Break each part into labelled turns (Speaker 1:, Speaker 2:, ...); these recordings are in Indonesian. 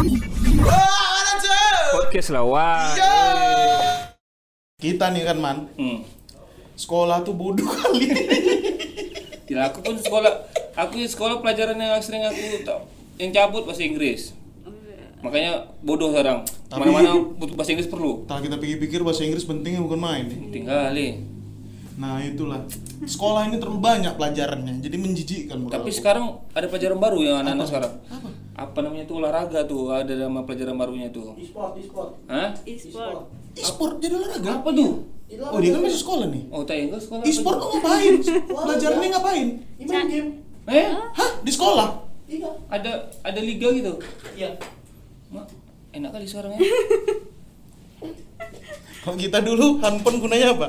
Speaker 1: Wah, mana cuy?
Speaker 2: Podcast lah, wah.
Speaker 1: Iya. Kita nih kan man,
Speaker 2: Hmm.
Speaker 1: sekolah tuh bodoh kali.
Speaker 2: Ya, aku pun sekolah, aku di sekolah pelajaran yang sering aku tak, yang cabut bahasa Inggris. Makanya bodoh sekarang.
Speaker 1: Tapi-
Speaker 2: Mana-mana butuh bahasa Inggris perlu.
Speaker 1: Kalau kita pikir-pikir bahasa Inggris pentingnya bukan main.
Speaker 2: Tinggal kali.
Speaker 1: Nah itulah, sekolah ini terlalu banyak pelajarannya, jadi menjijikkan
Speaker 2: Tapi
Speaker 1: aku.
Speaker 2: sekarang ada pelajaran baru yang anak-anak sekarang.
Speaker 1: Apa?
Speaker 2: Apa namanya tuh olahraga tuh, ada nama pelajaran barunya tuh.
Speaker 3: e-sport e-sport
Speaker 2: Hah?
Speaker 4: e-sport
Speaker 1: E-sport jadi olahraga.
Speaker 2: Apa tuh?
Speaker 3: itu
Speaker 1: Oh dia kan masih sekolah nih.
Speaker 2: Oh, tak enggak sekolah.
Speaker 1: E-sport kok ngapain? Pelajarannya ngapain?
Speaker 3: main game?
Speaker 2: Eh,
Speaker 1: Hah? Di sekolah?
Speaker 3: iya
Speaker 2: ada ada liga gitu.
Speaker 3: iya
Speaker 2: Mak, enak kali sekarang ya.
Speaker 1: Kalau kita dulu handphone gunanya apa?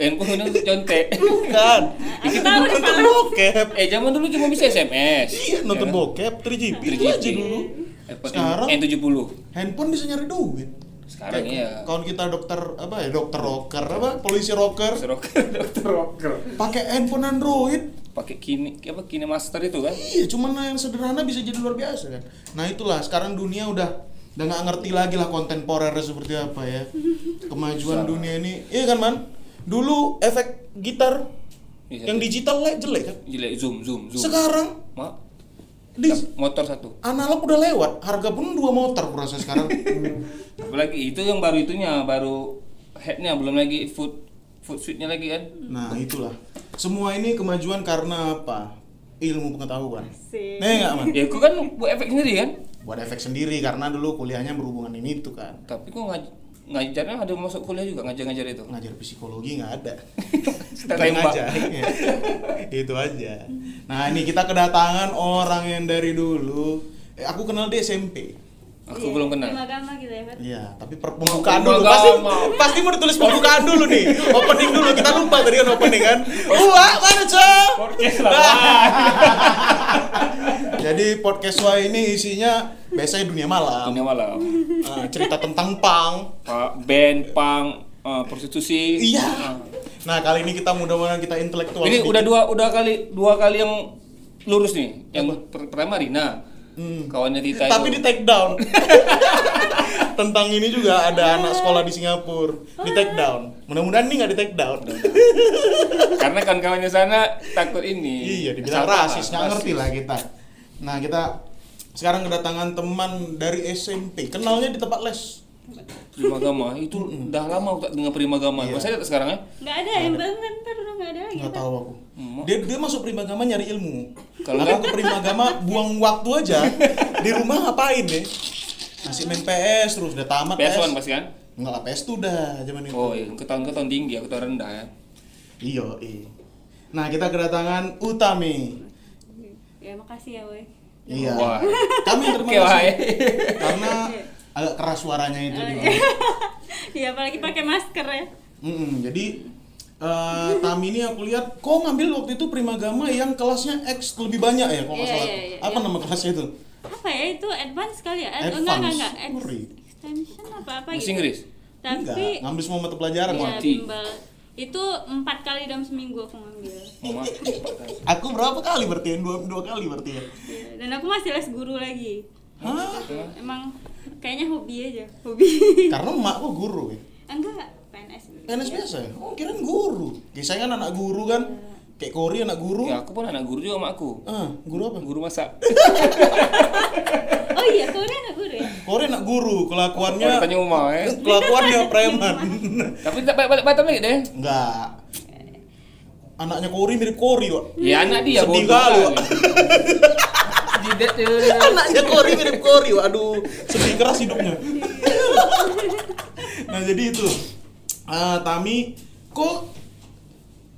Speaker 2: Handphone untuk contek.
Speaker 1: Bukan. Kita
Speaker 4: tahu
Speaker 1: nonton bokep.
Speaker 2: Eh, zaman dulu cuma bisa SMS.
Speaker 1: Iya, nonton
Speaker 2: Ya
Speaker 1: bokep 3GP itu
Speaker 2: 3GP.
Speaker 1: aja dulu. Sekarang
Speaker 2: N70.
Speaker 1: handphone bisa nyari duit.
Speaker 2: Sekarang
Speaker 1: Kayak
Speaker 2: iya.
Speaker 1: Kawan kita dokter apa ya? Dokter rocker apa? Polisi rocker.
Speaker 2: Rocker, dokter rocker.
Speaker 1: Pakai handphone Android.
Speaker 2: Pakai kini apa kini master itu kan?
Speaker 1: Iya, cuman yang sederhana bisa jadi luar biasa kan. Nah itulah sekarang dunia udah udah nggak ngerti lagi lah kontemporer seperti apa ya. Kemajuan
Speaker 2: Sama.
Speaker 1: dunia ini, iya kan man? Dulu efek gitar
Speaker 2: Iya,
Speaker 1: yang
Speaker 2: satu.
Speaker 1: digital le- jelek kan.
Speaker 2: Jelek zoom zoom zoom.
Speaker 1: Sekarang
Speaker 2: Mak,
Speaker 1: di
Speaker 2: motor satu.
Speaker 1: analog udah lewat, harga pun dua motor kurasa sekarang.
Speaker 2: Apalagi itu yang baru itunya, baru headnya belum lagi foot foot suitnya lagi kan?
Speaker 1: nah itulah. Semua ini kemajuan karena apa? Ilmu pengetahuan.
Speaker 4: Asik.
Speaker 1: Nih nggak man?
Speaker 2: Ya aku kan buat efek sendiri kan?
Speaker 1: Buat efek sendiri karena dulu kuliahnya berhubungan ini itu kan.
Speaker 2: Tapi kok ngaj ngajarnya ada masuk kuliah juga ngajar-ngajar itu.
Speaker 1: ngajar psikologi nggak ada.
Speaker 2: Tembak.
Speaker 1: ngajar, itu aja. Nah ini kita kedatangan orang yang dari dulu. Eh, aku kenal dia SMP
Speaker 2: Aku
Speaker 4: Iya,
Speaker 2: belum kenal.
Speaker 4: Agama gitu ya.
Speaker 1: Iya, tapi per- pembukaan dulu
Speaker 2: Pembukaan,
Speaker 1: pasti
Speaker 2: mau.
Speaker 1: pasti mau ditulis pembukaan dulu nih. Opening dulu kita lupa tadi kan opening kan. Wah, mana cok?
Speaker 2: Podcast lah.
Speaker 1: Jadi podcast Wah ini isinya biasanya dunia malam.
Speaker 2: Dunia malam.
Speaker 1: Ah, cerita tentang pang.
Speaker 2: Pak band, pang, eh, prostitusi.
Speaker 1: Iya.
Speaker 2: Ah.
Speaker 1: Nah, kali ini kita mudah-mudahan kita intelektual.
Speaker 2: Ini
Speaker 1: sedikit.
Speaker 2: udah dua udah kali dua kali yang lurus nih. Yang per- pertama Rina.
Speaker 1: Hmm.
Speaker 2: Kawannya Tita
Speaker 1: Tapi
Speaker 2: itu.
Speaker 1: di take down. Tentang ini juga ada anak sekolah di Singapura di take down. Mudah-mudahan ini nggak di take down.
Speaker 2: Karena kawan-kawannya sana takut ini.
Speaker 1: iya, dibilang rasis, nggak ngerti lah kita. Nah, kita sekarang kedatangan teman dari SMP. Kenalnya di tempat les.
Speaker 2: Prima Gama itu udah lama aku tak dengar Prima Gama.
Speaker 1: Iya.
Speaker 2: Masih ada tak sekarang ya?
Speaker 4: Nggak ada yang bangun ntar udah nggak ada lagi.
Speaker 1: Nggak
Speaker 4: Pak.
Speaker 1: tahu aku.
Speaker 2: Hmm.
Speaker 1: Dia dia masuk Primagama nyari ilmu.
Speaker 2: Kalau
Speaker 1: aku ke Primagama buang waktu aja. Di rumah ngapain deh? Masih main PS terus udah tamat
Speaker 2: PS1 pasti kan?
Speaker 1: Enggak lah PS tuh udah zaman itu.
Speaker 2: Oh iya, ke tahun ke tahun tinggi, aku tahun rendah ya.
Speaker 1: Iya, iya. Nah, kita kedatangan Utami.
Speaker 4: Ya makasih ya, woi.
Speaker 1: Iya.
Speaker 2: Wah.
Speaker 1: Kami yang terima kasih. Karena agak keras suaranya itu di
Speaker 4: Iya, apalagi pakai masker ya.
Speaker 1: Mm-mm, jadi eh, Tami ini aku lihat kok ngambil waktu itu Primagama yang kelasnya X lebih banyak ya kalau
Speaker 4: Iya,
Speaker 1: salah.
Speaker 4: iya, iya,
Speaker 1: Apa
Speaker 4: iya.
Speaker 1: nama kelasnya itu?
Speaker 4: Apa ya itu advance kali ya? Eh,
Speaker 1: Advance.
Speaker 4: Enggak, enggak, enggak. Ex-
Speaker 1: Sorry.
Speaker 4: Extension apa apa
Speaker 2: Bahasa
Speaker 4: gitu.
Speaker 2: Inggris?
Speaker 4: Tapi
Speaker 1: Enggak, ngambil semua mata pelajaran.
Speaker 4: Iya,
Speaker 2: mati.
Speaker 4: bimbel. Itu empat kali dalam seminggu aku ngambil.
Speaker 1: Aku berapa kali berarti? ya? Dua, dua kali berarti ya?
Speaker 4: Iya, Dan aku masih les guru lagi.
Speaker 1: Hah?
Speaker 4: Emang kayaknya hobi aja, hobi.
Speaker 1: Karena emak kok guru ya?
Speaker 4: Enggak, PNS.
Speaker 1: PNS
Speaker 4: Iya.
Speaker 1: biasa ya? Oh kirain guru Kisahnya kan anak guru kan Kayak Kori anak guru
Speaker 2: Ya aku pun anak guru juga sama aku.
Speaker 1: Ah, guru apa?
Speaker 2: Guru masak.
Speaker 4: Oh iya, ini anak guru ya?
Speaker 1: Kori anak guru Kelakuannya
Speaker 2: Oh, tanya Uma eh.
Speaker 1: Kelakuannya preman
Speaker 2: Tapi tak balik Batam lagi deh.
Speaker 1: Enggak Anaknya Kori mirip Kori Wak
Speaker 2: Ya anak dia
Speaker 1: Sedih
Speaker 2: bodoh
Speaker 1: kali. Wak.
Speaker 2: Jidat dia.
Speaker 1: Anaknya Kori mirip Kori Waduh Sedih keras hidupnya Nah jadi itu Ah, Tami Kok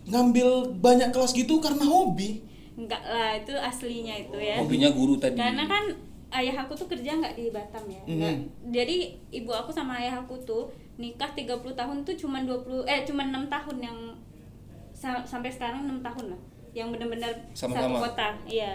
Speaker 1: Ngambil banyak kelas gitu karena hobi
Speaker 4: Enggak lah, itu aslinya itu ya.
Speaker 2: Hobinya guru tadi.
Speaker 4: Karena kan ayah aku tuh kerja nggak di Batam ya. Nggak-
Speaker 1: Mhm.
Speaker 4: Jadi ibu aku sama ayah aku tuh nikah 30 tahun tuh cuma 20 eh cuma 6 tahun yang sa- sampai sekarang 6 tahun lah. Yang benar-benar satu kota. Iya.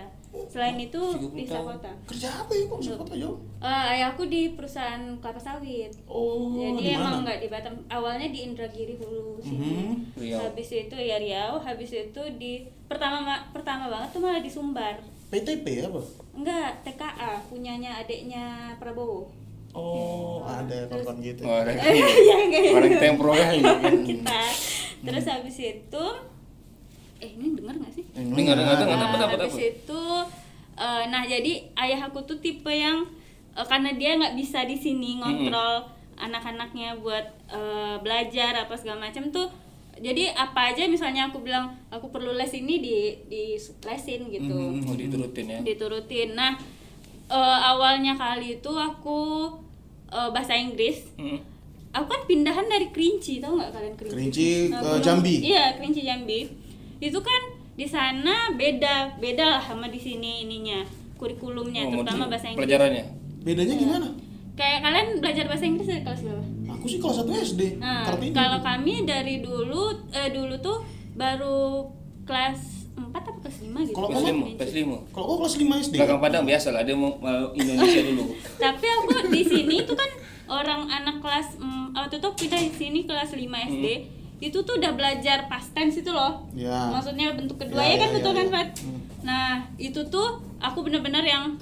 Speaker 4: Selain itu
Speaker 2: 30
Speaker 4: pisah
Speaker 2: tahun.
Speaker 4: kota.
Speaker 1: Kerja apa ya kok siapa tahu
Speaker 4: Eh, ayahku di perusahaan kelapa sawit.
Speaker 1: Oh di
Speaker 4: Jadi
Speaker 1: mana?
Speaker 4: emang nggak di Batam. Awalnya di Indragiri dulu sini.
Speaker 1: Mhm.
Speaker 2: Riau.
Speaker 4: Habis itu ya Riau, habis itu di pertama ma- pertama banget tuh malah di Sumbar.
Speaker 1: PTP apa?
Speaker 4: Enggak, TKA punyanya adiknya Prabowo.
Speaker 1: Oh, ada kawan gitu.
Speaker 2: Oh, orang,
Speaker 4: Iya, enggak ya.
Speaker 2: orang kita yang proyek ini.
Speaker 4: kita. Terus habis itu eh ini dengar nggak sih?
Speaker 2: Dengar, dengar, dengar.
Speaker 4: Nah,
Speaker 2: Dapat, dapat,
Speaker 4: habis
Speaker 2: dapat.
Speaker 4: itu eh, nah jadi ayah aku tuh tipe yang eh, karena dia nggak bisa di sini ngontrol anak-anaknya buat eh, belajar apa segala macam tuh jadi apa aja misalnya aku bilang aku perlu les ini di di lesin gitu
Speaker 2: Oh, diturutin ya.
Speaker 4: diturutin nah eh, awalnya kali itu aku eh, bahasa Inggris
Speaker 2: Hmm.
Speaker 4: aku kan pindahan dari Kerinci tahu nggak kalian Kerinci
Speaker 1: Kerinci ke
Speaker 4: Gunung-
Speaker 1: Jambi.
Speaker 4: iya Kerinci Jambi itu kan di sana beda beda lah sama di sini ininya kurikulumnya
Speaker 2: Oh,
Speaker 4: terutama bahasa Inggris
Speaker 2: Pelajarannya.
Speaker 1: Bedanya gimana?
Speaker 4: kayak kalian belajar bahasa Inggris dari kelas berapa
Speaker 1: Aku sih kelas 1 SD.
Speaker 4: nah kalau kami dari dulu eh, dulu tuh baru kelas 4 apa kelas 5 gitu
Speaker 1: Kalau
Speaker 2: Kelas lima, kelas lima.
Speaker 1: Kalau kelas 5 SD.
Speaker 2: Belakang Padang biasa lah, dia mau mau Indonesia dulu.
Speaker 4: tapi aku di sini tuh kan orang anak kelas mm, waktu itu pindah di sini kelas 5 SD itu tuh udah belajar past tense itu loh
Speaker 1: Ya.
Speaker 4: maksudnya bentuk kedua
Speaker 1: Ya,
Speaker 4: ya, kan
Speaker 1: ya,
Speaker 4: betul
Speaker 1: ya,
Speaker 4: kan
Speaker 1: ya.
Speaker 4: Fat
Speaker 1: Hmm.
Speaker 4: nah itu tuh aku bener-bener yang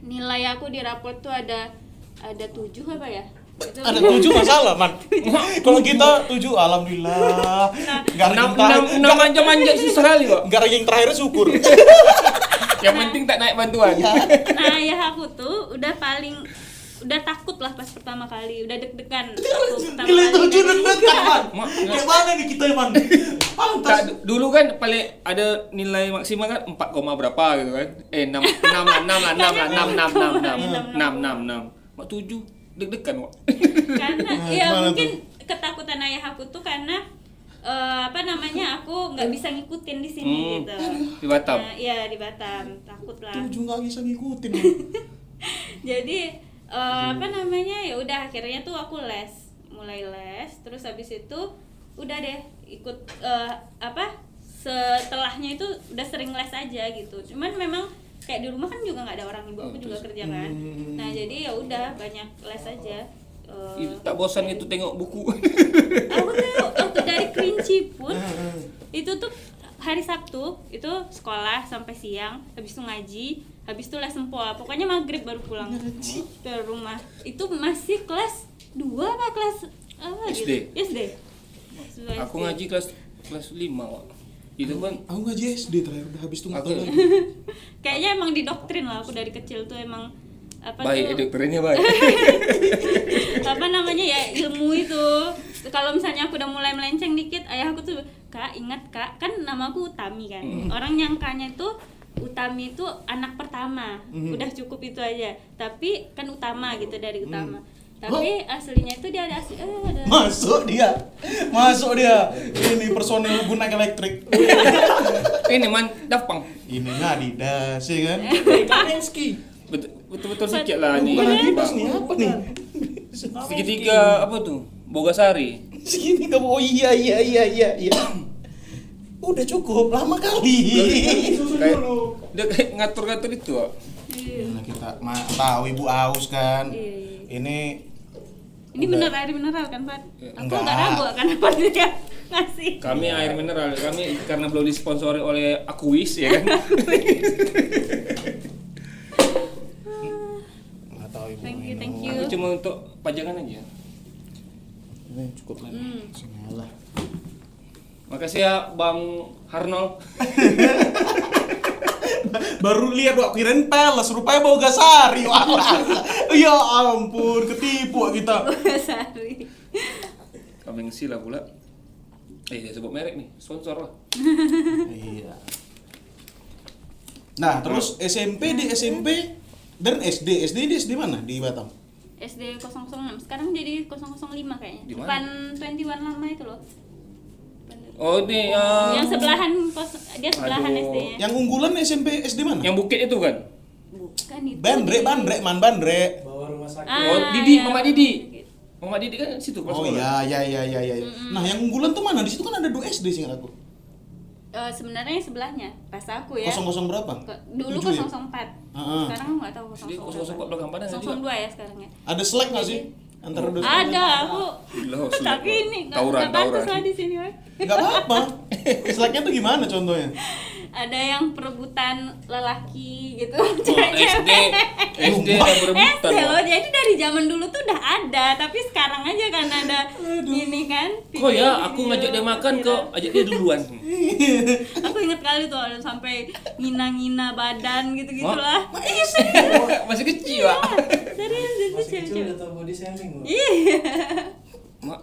Speaker 4: nilai aku di raport tuh ada ada tujuh apa ya itu
Speaker 1: Ada tujuh masalah, Man. Kalau kita tujuh, alhamdulillah. Enggak
Speaker 2: Enam enam enam manja manja susah kali kok.
Speaker 1: Enggak ranking terakhir syukur.
Speaker 2: Yang penting tak naik bantuan.
Speaker 4: nah ayah aku tuh udah paling udah takut lah pas pertama kali udah deg-degan
Speaker 1: Gila
Speaker 4: kali
Speaker 1: tujuh
Speaker 4: dari-
Speaker 1: deg-degan, Man.
Speaker 2: Mak,
Speaker 1: Kayak mana nih kita, Man? Pantas.
Speaker 2: Du- dulu kan paling ada nilai maksimal kan 4, koma berapa gitu kan. Eh 6 6 lah 6 lah 6 lah 6 6 6 6 6 6 6 Mak 7 deg-degan kok.
Speaker 4: karena
Speaker 1: Nah,
Speaker 4: ya mungkin ketakutan ayah aku tuh karena eh, apa namanya aku nggak bisa ngikutin di sini
Speaker 2: Hmm,
Speaker 4: gitu
Speaker 2: di Batam.
Speaker 4: Nah, iya di Batam takut lah
Speaker 1: Tujuh nggak bisa ngikutin.
Speaker 4: Jadi eh, apa namanya? Ya udah akhirnya tuh aku les mulai les terus habis itu udah deh ikut eh, apa setelahnya itu udah sering les aja gitu. Cuman memang kayak di rumah kan juga nggak ada orang ibu aku juga kerja kan.
Speaker 1: Hmm.
Speaker 4: nah jadi ya udah banyak les aja.
Speaker 2: Ih, Tak bosan gitu tengok buku.
Speaker 4: aku tuh waktu dari Kerinci pun itu tuh hari Sabtu itu sekolah sampai siang habis itu ngaji habis itu les sempoa. Pokoknya maghrib baru pulang. Ke rumah. Itu masih kelas 2 apa kelas apa
Speaker 2: SD?
Speaker 4: gitu? SD.
Speaker 2: Aku ngaji kelas kelas 5 kok. Itu kan
Speaker 1: Aku ngaji SD terakhir. Udah habis tuh nggak
Speaker 2: Aku-
Speaker 1: lagi.
Speaker 4: kayaknya emang didoktrin lah aku dari kecil tuh emang apa
Speaker 2: baik,
Speaker 4: tuh?
Speaker 2: dokternya baik.
Speaker 4: apa namanya ya ilmu itu. Kalau misalnya aku udah mulai melenceng dikit ayah aku tuh kak ingat kak. Kan namaku Utami kan. Orang nyangkanya tuh Utami itu anak pertama udah cukup itu aja tapi kan utama gitu dari utama tapi aslinya itu dia ada asli eh, ada
Speaker 1: Masuk dia. Masuk dia. Ini personil guna elektrik.
Speaker 2: Ini man Dapang.
Speaker 1: Ini Adidas ya kan?
Speaker 2: Kamensky. Betul betul sikit lah nih.
Speaker 1: Bukan Adidas nih, apa nih?
Speaker 2: Segitiga apa tuh? Bogasari.
Speaker 1: Segini kamu, oh iya iya iya iya iya. Udah cukup, lama kali.
Speaker 2: Kayak dia kayak ngatur-ngatur itu kok.
Speaker 1: Nah, kita ma- tahu ibu aus kan.
Speaker 4: Iya.
Speaker 1: Ini
Speaker 4: ini
Speaker 1: Udah.
Speaker 4: bener air mineral kan Pak? aku
Speaker 1: Enggak.
Speaker 4: nggak ragu kan apa dia ngasih
Speaker 2: Kami air mineral, kami karena belum disponsori oleh Aquis ya kan.
Speaker 1: nggak tahu ibu.
Speaker 4: Thank you, thank you.
Speaker 2: Aku cuma untuk pajangan aja.
Speaker 1: Ini cukup lah.
Speaker 4: Hmm.
Speaker 1: Bismillah.
Speaker 2: Makasih ya Bang Harnol.
Speaker 1: Baru lihat wak kirain peles, rupanya bau gasari. Ya ampun, ketipu kita.
Speaker 4: Sari
Speaker 2: Kambing sila pula. Eh, dia sebut merek nih, sponsor lah.
Speaker 1: Iya. Nah, terus SMP di SMP dan SD. SD di SD mana? Di Batam.
Speaker 4: SD 006 sekarang jadi 005 kayaknya depan 21 lama itu loh
Speaker 2: Oh, ini yang
Speaker 4: yang sebelahan kos dia sebelahan
Speaker 2: Aduh.
Speaker 4: SD-nya
Speaker 1: Yang unggulan SMP SD mana?
Speaker 2: yang bukit itu kan?
Speaker 4: bukan itu
Speaker 1: Bandrek, Bandrek, Man Bandrek.
Speaker 3: bawa rumah sakit
Speaker 2: Oh,
Speaker 4: Ah,
Speaker 2: Didi,
Speaker 4: ya,
Speaker 2: Mama Didi. Mama Didi kan situ kelas
Speaker 1: Oh iya, iya, iya, iya, iya. Nah, yang unggulan tuh mana? Di situ kan ada dua SD sih aku.
Speaker 4: Eh, sebenarnya yang sebelahnya pas aku ya
Speaker 1: Kosong kosong berapa?
Speaker 4: Ke- dulu
Speaker 1: Tujuh ya?
Speaker 4: 004
Speaker 1: Heeh.
Speaker 4: sekarang nggak tahu 004
Speaker 2: Jadi 004 belakang Padang ada juga?
Speaker 4: 002 ya sekarang ya
Speaker 1: Ada selek nggak sih? Antara dua
Speaker 4: ada aku
Speaker 2: oh,
Speaker 4: tapi ini nggak nggak
Speaker 2: tawuran.
Speaker 4: lah di sini Wak.
Speaker 1: Enggak apa-apa. Seleknya tuh gimana contohnya?
Speaker 4: Ada yang perebutan lelaki gitu
Speaker 2: Oh, SD SD ada.
Speaker 4: SD loh jadi dari zaman dulu tuh udah ada tapi sekarang aja kan ada ini kan
Speaker 2: Kok ya aku
Speaker 4: video-video
Speaker 2: ngajak dia makan
Speaker 4: viral.
Speaker 2: kok ajak dia duluan.
Speaker 4: aku inget kali tuh ada sampai ngina-ngina badan gitu gitulah
Speaker 2: Masih kecil, Pak.
Speaker 4: serius itu
Speaker 3: Masih kecil
Speaker 4: cewek-cewek
Speaker 3: udah tau body shaming loh.
Speaker 4: iya
Speaker 2: Mak,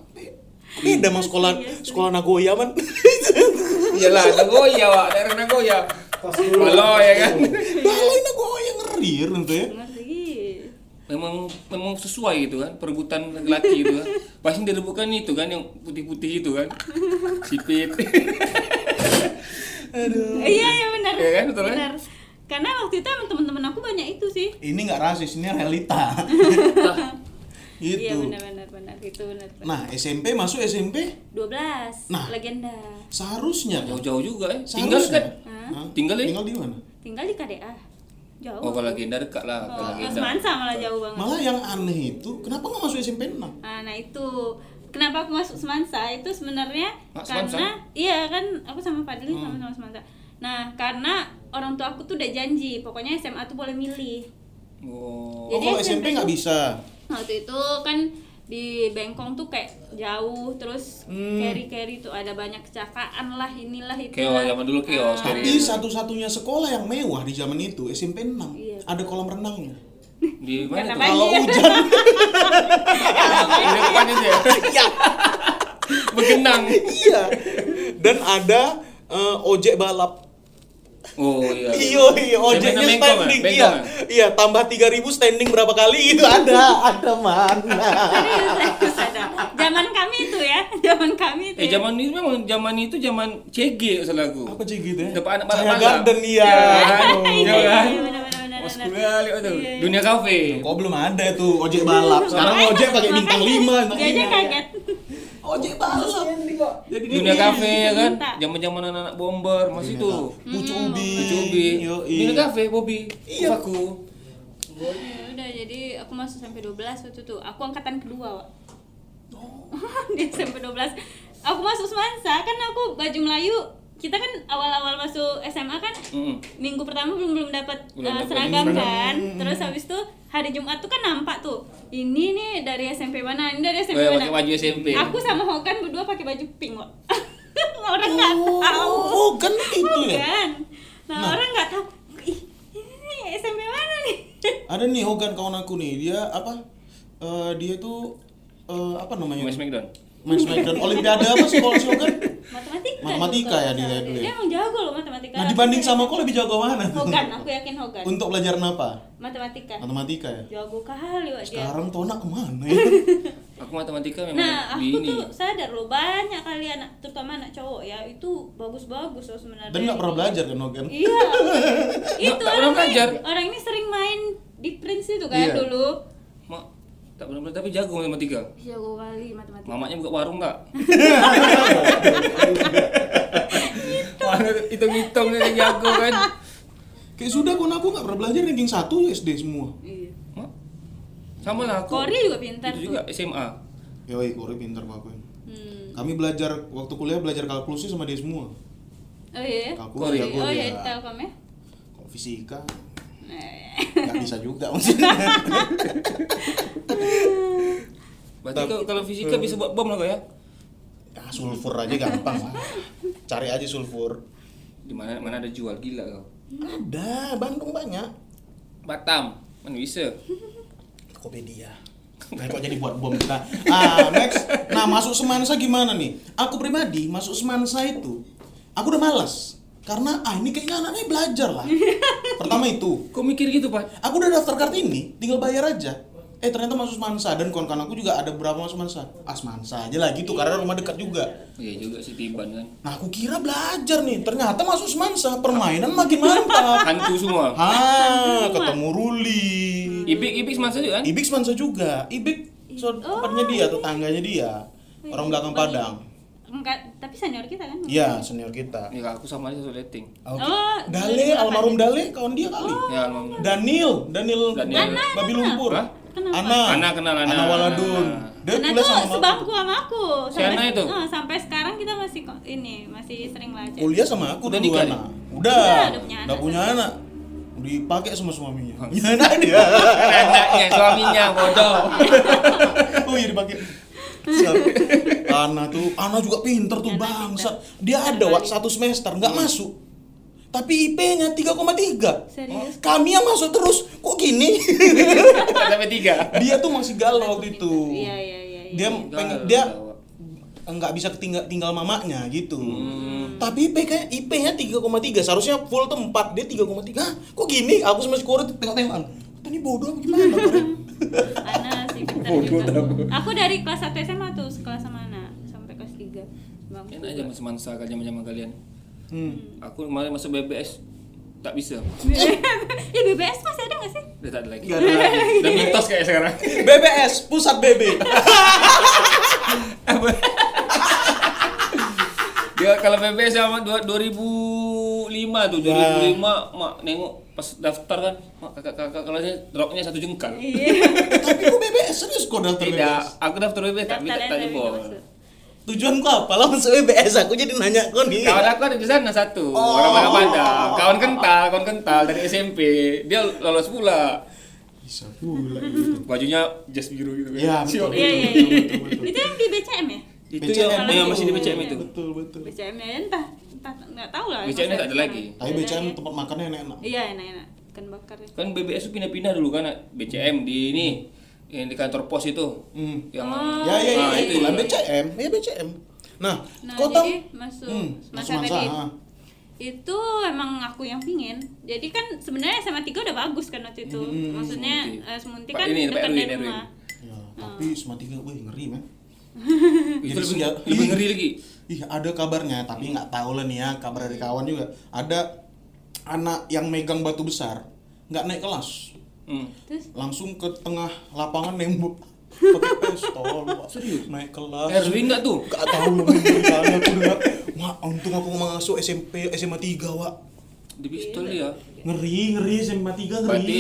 Speaker 1: Beda sama sekolah sekolah Nagoya man.
Speaker 2: iyalah Nagoya, Wak. Daerah Nagoya. Halo ya kan.
Speaker 1: Balai Nagoya ngeri itu ya.
Speaker 4: ngeri
Speaker 2: Memang memang sesuai gitu kan perebutan laki gitu kan. Pasti direbutkan itu kan yang putih-putih itu kan. Sipit.
Speaker 4: iya iya benar
Speaker 2: Iya kan, betul kan?
Speaker 4: benar karena waktu itu teman-teman aku banyak itu sih
Speaker 1: Ini nggak rasis, ini realita. Gitu.
Speaker 4: iya benar benar benar itu benar benar.
Speaker 1: Nah, SMP masuk SMP
Speaker 4: 12
Speaker 1: Nah.
Speaker 4: legenda
Speaker 1: seharusnya kan.
Speaker 2: Jauh-jauh juga ya. Tinggal kan?
Speaker 1: Hah?
Speaker 2: Tinggal ya?
Speaker 1: Tinggal di mana?
Speaker 4: tinggal di KDA jauh
Speaker 2: Oh, kalau legenda dekat lah,
Speaker 4: Oh,
Speaker 2: legenda.
Speaker 4: Semansa malah jauh banget
Speaker 1: Malah yang aneh itu, kenapa nggak masuk SMP 6?
Speaker 4: Nah, nah itu kenapa aku masuk Semansa itu sebenarnya
Speaker 2: Semansa?
Speaker 4: karena iya kan aku sama Fadli
Speaker 2: Hmm.
Speaker 4: sama-sama Semansa. Nah, karena orang tua aku tuh udah janji, pokoknya SMA tuh boleh milih.
Speaker 2: Oh.
Speaker 1: Oh,
Speaker 4: Jadi
Speaker 1: kalau SMP
Speaker 4: SMP
Speaker 1: nggak bisa.
Speaker 4: Waktu itu kan di Bengkong tuh kayak jauh terus
Speaker 1: Hmm.
Speaker 4: carry-carry tuh ada banyak kecelakaan lah inilah itu.
Speaker 2: Keos, zaman dulu keos.
Speaker 4: Ah.
Speaker 1: Tapi satu-satunya sekolah yang mewah di zaman itu SMP 6.
Speaker 4: Iya.
Speaker 1: Ada kolam renangnya.
Speaker 2: Di mana tuh?
Speaker 1: Kalau hujan,
Speaker 2: Di depan itu ya. Begenang.
Speaker 1: iya. Dan ada eh, ojek balap.
Speaker 2: Oh iya.
Speaker 1: Iya, iya, ojeknya standing.
Speaker 2: Bengkong,
Speaker 1: Iya,
Speaker 2: ah?
Speaker 1: iya, tambah 3000 standing berapa kali itu ada, ada mana?
Speaker 4: Serius ada. Zaman kami itu ya, zaman kami itu.
Speaker 2: Eh
Speaker 4: ya.
Speaker 2: zaman ini memang zaman itu zaman CG salah aku.
Speaker 1: Apa sih gitu ya?
Speaker 2: Depan anak balap
Speaker 1: Garden iya.
Speaker 2: Iya kan? Iya
Speaker 4: Iya, iya,
Speaker 2: kali itu.
Speaker 4: Iya.
Speaker 2: Dunia kafe.
Speaker 1: Kok belum ada tuh ojek balap? Sekarang ojek pakai bintang 5.
Speaker 4: Dia aja kaget.
Speaker 1: Ojek balap.
Speaker 2: Jadi dunia kafe ya kan?
Speaker 4: Minta.
Speaker 2: Zaman-zaman anak-anak bomber masih itu.
Speaker 1: Pucu ubi.
Speaker 2: Lucu ubi. Dunia kafe Bobby.
Speaker 1: Iya.
Speaker 2: Aku.
Speaker 4: Udah jadi aku masuk sampai 12 waktu itu. Aku angkatan kedua, Wak.
Speaker 1: Oh.
Speaker 4: Di SMP 12. Aku masuk Semansa kan aku baju Melayu. Kita kan awal-awal masuk SMA kan
Speaker 2: Mm-mm.
Speaker 4: minggu pertama belum belum dapat uh, seragam kan. Terus habis itu hari Jumat tuh kan nampak tuh. Ini nih dari SMP mana? Ini dari SMP
Speaker 2: Oh, ya,
Speaker 4: mana?
Speaker 2: pakai baju SMP.
Speaker 4: Aku sama Hogan berdua pakai baju pink, Wak. orang nggak
Speaker 1: Oh,
Speaker 4: tahu.
Speaker 1: oh, kan itu ya.
Speaker 4: Kan. Nah,
Speaker 1: Nah.
Speaker 4: orang nggak tahu. Ih, ini SMP mana nih?
Speaker 1: Ada nih Hogan kawan aku nih, dia apa? Eh, dia tuh eh, apa namanya?
Speaker 2: Mas Smackdown.
Speaker 1: Main Smackdown Olimpiade apa sih kalau si Hogan?
Speaker 4: Matematika.
Speaker 1: Matematika ya
Speaker 4: kalau
Speaker 1: dia dulu ya?
Speaker 4: Dia emang jago loh matematika.
Speaker 1: Nah dibanding sama kau lebih jago mana tuh?
Speaker 4: Hogan, aku yakin Hogan.
Speaker 1: Untuk pelajaran apa?
Speaker 4: Matematika.
Speaker 1: Matematika ya.
Speaker 4: Jago kali Wak dia.
Speaker 1: Sekarang Tona ke mana ya?
Speaker 2: Aku matematika memang
Speaker 4: Nah, aku
Speaker 2: ini.
Speaker 4: tuh sadar loh banyak kali anak terutama anak cowok ya itu bagus-bagus loh sebenarnya.
Speaker 1: Dan nggak pernah belajar kan Hogan?
Speaker 4: Iya. itu orang
Speaker 2: belajar.
Speaker 4: Ini, orang ini sering main di Prince itu kan
Speaker 1: Iya.
Speaker 4: dulu.
Speaker 2: Mak, tak pernah belajar tapi jago matematika.
Speaker 4: Jago kali matematika.
Speaker 2: Mamanya buka warung enggak? Hitung-hitung ini jago kan.
Speaker 1: Kayak sudah kon aku nggak pernah belajar ranking 1 SD semua.
Speaker 4: Iya.
Speaker 2: Sama lah aku.
Speaker 4: Kori juga pintar
Speaker 2: Itu
Speaker 4: tuh.
Speaker 2: juga SMA.
Speaker 1: Yoi, Kori pintar kok aku.
Speaker 4: Hmm.
Speaker 1: Kami belajar waktu kuliah belajar kalkulus sama dia semua.
Speaker 4: Oh iya.
Speaker 1: Kalkulus
Speaker 2: Kori.
Speaker 1: jago
Speaker 4: Oh iya Telkom ya.
Speaker 1: Kalau fisika. Nggak bisa juga maksudnya.
Speaker 2: Berarti
Speaker 1: Tapi-
Speaker 2: kalau, fisika bisa buat bom lah kau ya?
Speaker 1: Ya, sulfur aja gampang lah. Cari aja sulfur.
Speaker 2: Di mana mana ada jual gila kau.
Speaker 1: Ada, Bandung banyak.
Speaker 2: Batam, mana bisa?
Speaker 1: Tokopedia. Nah, kok jadi buat bom kita. Ah, next. Nah, masuk Semansa gimana nih? Aku pribadi masuk Semansa itu, aku udah malas. Karena ah ini kayaknya anaknya belajar lah. Pertama itu,
Speaker 2: Kau mikir gitu, Pak?
Speaker 1: aku udah daftar Kartini, tinggal bayar aja. Eh ternyata masuk Semansa dan kawan-kawan aku juga ada beberapa masuk Semansa. Ah Semansa aja lah gitu karena rumah dekat juga.
Speaker 2: Iya juga sih Tiban kan.
Speaker 1: Nah aku kira belajar nih, ternyata masuk Semansa, permainan makin mantap.
Speaker 2: Hantu semua.
Speaker 1: Ah, ketemu Ruli.
Speaker 2: Ibik ibik semasa juga kan?
Speaker 1: Ibik Semansa juga. Ibik so, tempatnya dia, tetangganya dia. Orang belakang Padang.
Speaker 4: Enggak, tapi senior kita kan.
Speaker 1: Iya, senior kita.
Speaker 2: Ya aku sama dia satu letting.
Speaker 1: Oke.
Speaker 4: Oh,
Speaker 1: Dale, almarhum Dale, kawan dia kali.
Speaker 2: Ya almarhum.
Speaker 1: Daniel, Daniel,
Speaker 2: Daniel.
Speaker 1: Babi Lumpur.
Speaker 2: Hah?
Speaker 4: kenapa?
Speaker 1: Ana.
Speaker 2: Ana kenal Ana.
Speaker 1: Ana Waladun. Dia
Speaker 4: Ana
Speaker 1: kuliah
Speaker 4: tuh
Speaker 1: sama aku.
Speaker 4: sebangku sama aku.
Speaker 2: Si Ana itu?
Speaker 4: eh, sampai sekarang kita masih kok ini masih sering belajar.
Speaker 1: Kuliah sama aku
Speaker 2: Udah nikah
Speaker 1: Ana.
Speaker 2: nih?
Speaker 1: Udah.
Speaker 4: Udah, udah punya
Speaker 1: Udah
Speaker 4: anak
Speaker 1: punya
Speaker 4: sekarang.
Speaker 1: anak. Dipakai sama suaminya. Punya anak dia.
Speaker 2: Anaknya, suaminya, bodoh.
Speaker 1: oh iya dipakai. Siap. Ana tuh, Ana juga pinter tuh bangsat.
Speaker 4: pinter.
Speaker 1: Dia ada
Speaker 4: Pinter
Speaker 1: wak satu semester nggak
Speaker 2: Hmm.
Speaker 1: masuk. Tapi IP-nya 3,3.
Speaker 4: Serius.
Speaker 1: Kami yang masuk terus, kok gini?
Speaker 2: Sampai tiga.
Speaker 1: dia tuh masih galau waktu itu.
Speaker 4: Iya iya iya. iya.
Speaker 1: Dia pengen dia nggak bisa tinggal tinggal mamanya gitu.
Speaker 2: Hmm.
Speaker 1: Tapi IP kayak IP-nya 3,3. Seharusnya full tuh 4, dia 3,3. Hah, kok gini? Aku sama Skoro tengok-tengok. Tadi bodoh apa gimana?
Speaker 4: Ana sih pintar
Speaker 2: Bodoh
Speaker 4: juga.
Speaker 2: dah.
Speaker 4: Aku dari kelas 1 SMA tuh sekelas sama Ana sampai kelas 3. Bang.
Speaker 2: Enak aja mas mansa kan zaman kalian.
Speaker 1: Hmm.
Speaker 2: Aku kemarin masuk BBS tak bisa.
Speaker 4: ya BBS masih ada gak sih?
Speaker 2: Udah tak ada lagi.
Speaker 1: Nggak ada lagi.
Speaker 2: Udah mitos kayak sekarang.
Speaker 1: BBS, pusat BB.
Speaker 2: Dia kalau BBS sama dua- 2005 tuh, 2005 mak nengok pas daftar kan, kakak-kakak kelasnya roknya satu jengkal.
Speaker 4: Iya.
Speaker 1: Tapi kok BBS serius kok daftar
Speaker 2: Tidak, aku daftar BBS
Speaker 4: Daftar
Speaker 2: tak
Speaker 4: masuk.
Speaker 1: Tujuan kau apa? Lah masuk BBS aku jadi nanya kau nih.
Speaker 2: Kawan aku ada di sana satu,
Speaker 1: Oh.
Speaker 2: orang mana pandang. Kawan kental, kawan kental dari SMP. Dia lolos pula.
Speaker 1: Bisa pula gitu.
Speaker 2: Bajunya jas biru gitu kan.
Speaker 1: Ya, betul.
Speaker 4: Iya iya
Speaker 1: betul,
Speaker 4: iya.
Speaker 1: betul, betul.
Speaker 4: Itu yang di BCM ya?
Speaker 2: Itu
Speaker 1: BCM.
Speaker 2: yang, yang masih di BCM itu.
Speaker 1: Betul, betul.
Speaker 4: BCM ya entah entah nggak tahu lah.
Speaker 2: BCM nya tak ada lagi.
Speaker 1: Tapi BCM
Speaker 4: ya.
Speaker 1: tempat makannya enak-enak.
Speaker 4: Iya enak-enak ikan bakar ya.
Speaker 2: Kan BBS itu pindah-pindah dulu kan BCM di ini yang di kantor pos itu.
Speaker 1: Hmm.
Speaker 2: Yang
Speaker 4: Oh.
Speaker 1: Ya ya ya
Speaker 2: Ah,
Speaker 1: itu
Speaker 2: itu
Speaker 1: lah. BCM, ya BCM. Nah,
Speaker 4: Nah,
Speaker 1: kau tahu
Speaker 4: jadi masuk
Speaker 1: Hmm,
Speaker 4: masa
Speaker 1: masuk masa,
Speaker 4: tadi itu emang aku yang pingin. Jadi kan sebenarnya SMA 3 udah bagus kan waktu itu.
Speaker 1: Hmm,
Speaker 4: Maksudnya
Speaker 2: Semunti.
Speaker 4: eh, Semunti kan
Speaker 2: ini,
Speaker 4: dekat dari rumah.
Speaker 1: Ya, tapi SMA 3 wih ngeri, men.
Speaker 2: Itu
Speaker 1: Jadi
Speaker 2: lebih,
Speaker 1: senja-
Speaker 2: lebih
Speaker 1: Ih.
Speaker 2: ngeri lagi.
Speaker 1: Ih, ada kabarnya, tapi nggak tahu lah nih ya, kabar dari kawan juga. Ada anak yang megang batu besar, nggak naik kelas.
Speaker 2: Hmm.
Speaker 4: Terus
Speaker 1: Langsung ke tengah lapangan nembok. Pakai pistol.
Speaker 2: Serius?
Speaker 1: Naik kelas.
Speaker 2: Erwin nggak tuh?
Speaker 1: Gak tahu men, kali aku dengar. Wah, untung aku masuk SMP SMA 3, Wak.
Speaker 2: Di pistol dia.
Speaker 1: Ngeri, ngeri SMA 3 ngeri.
Speaker 2: Berarti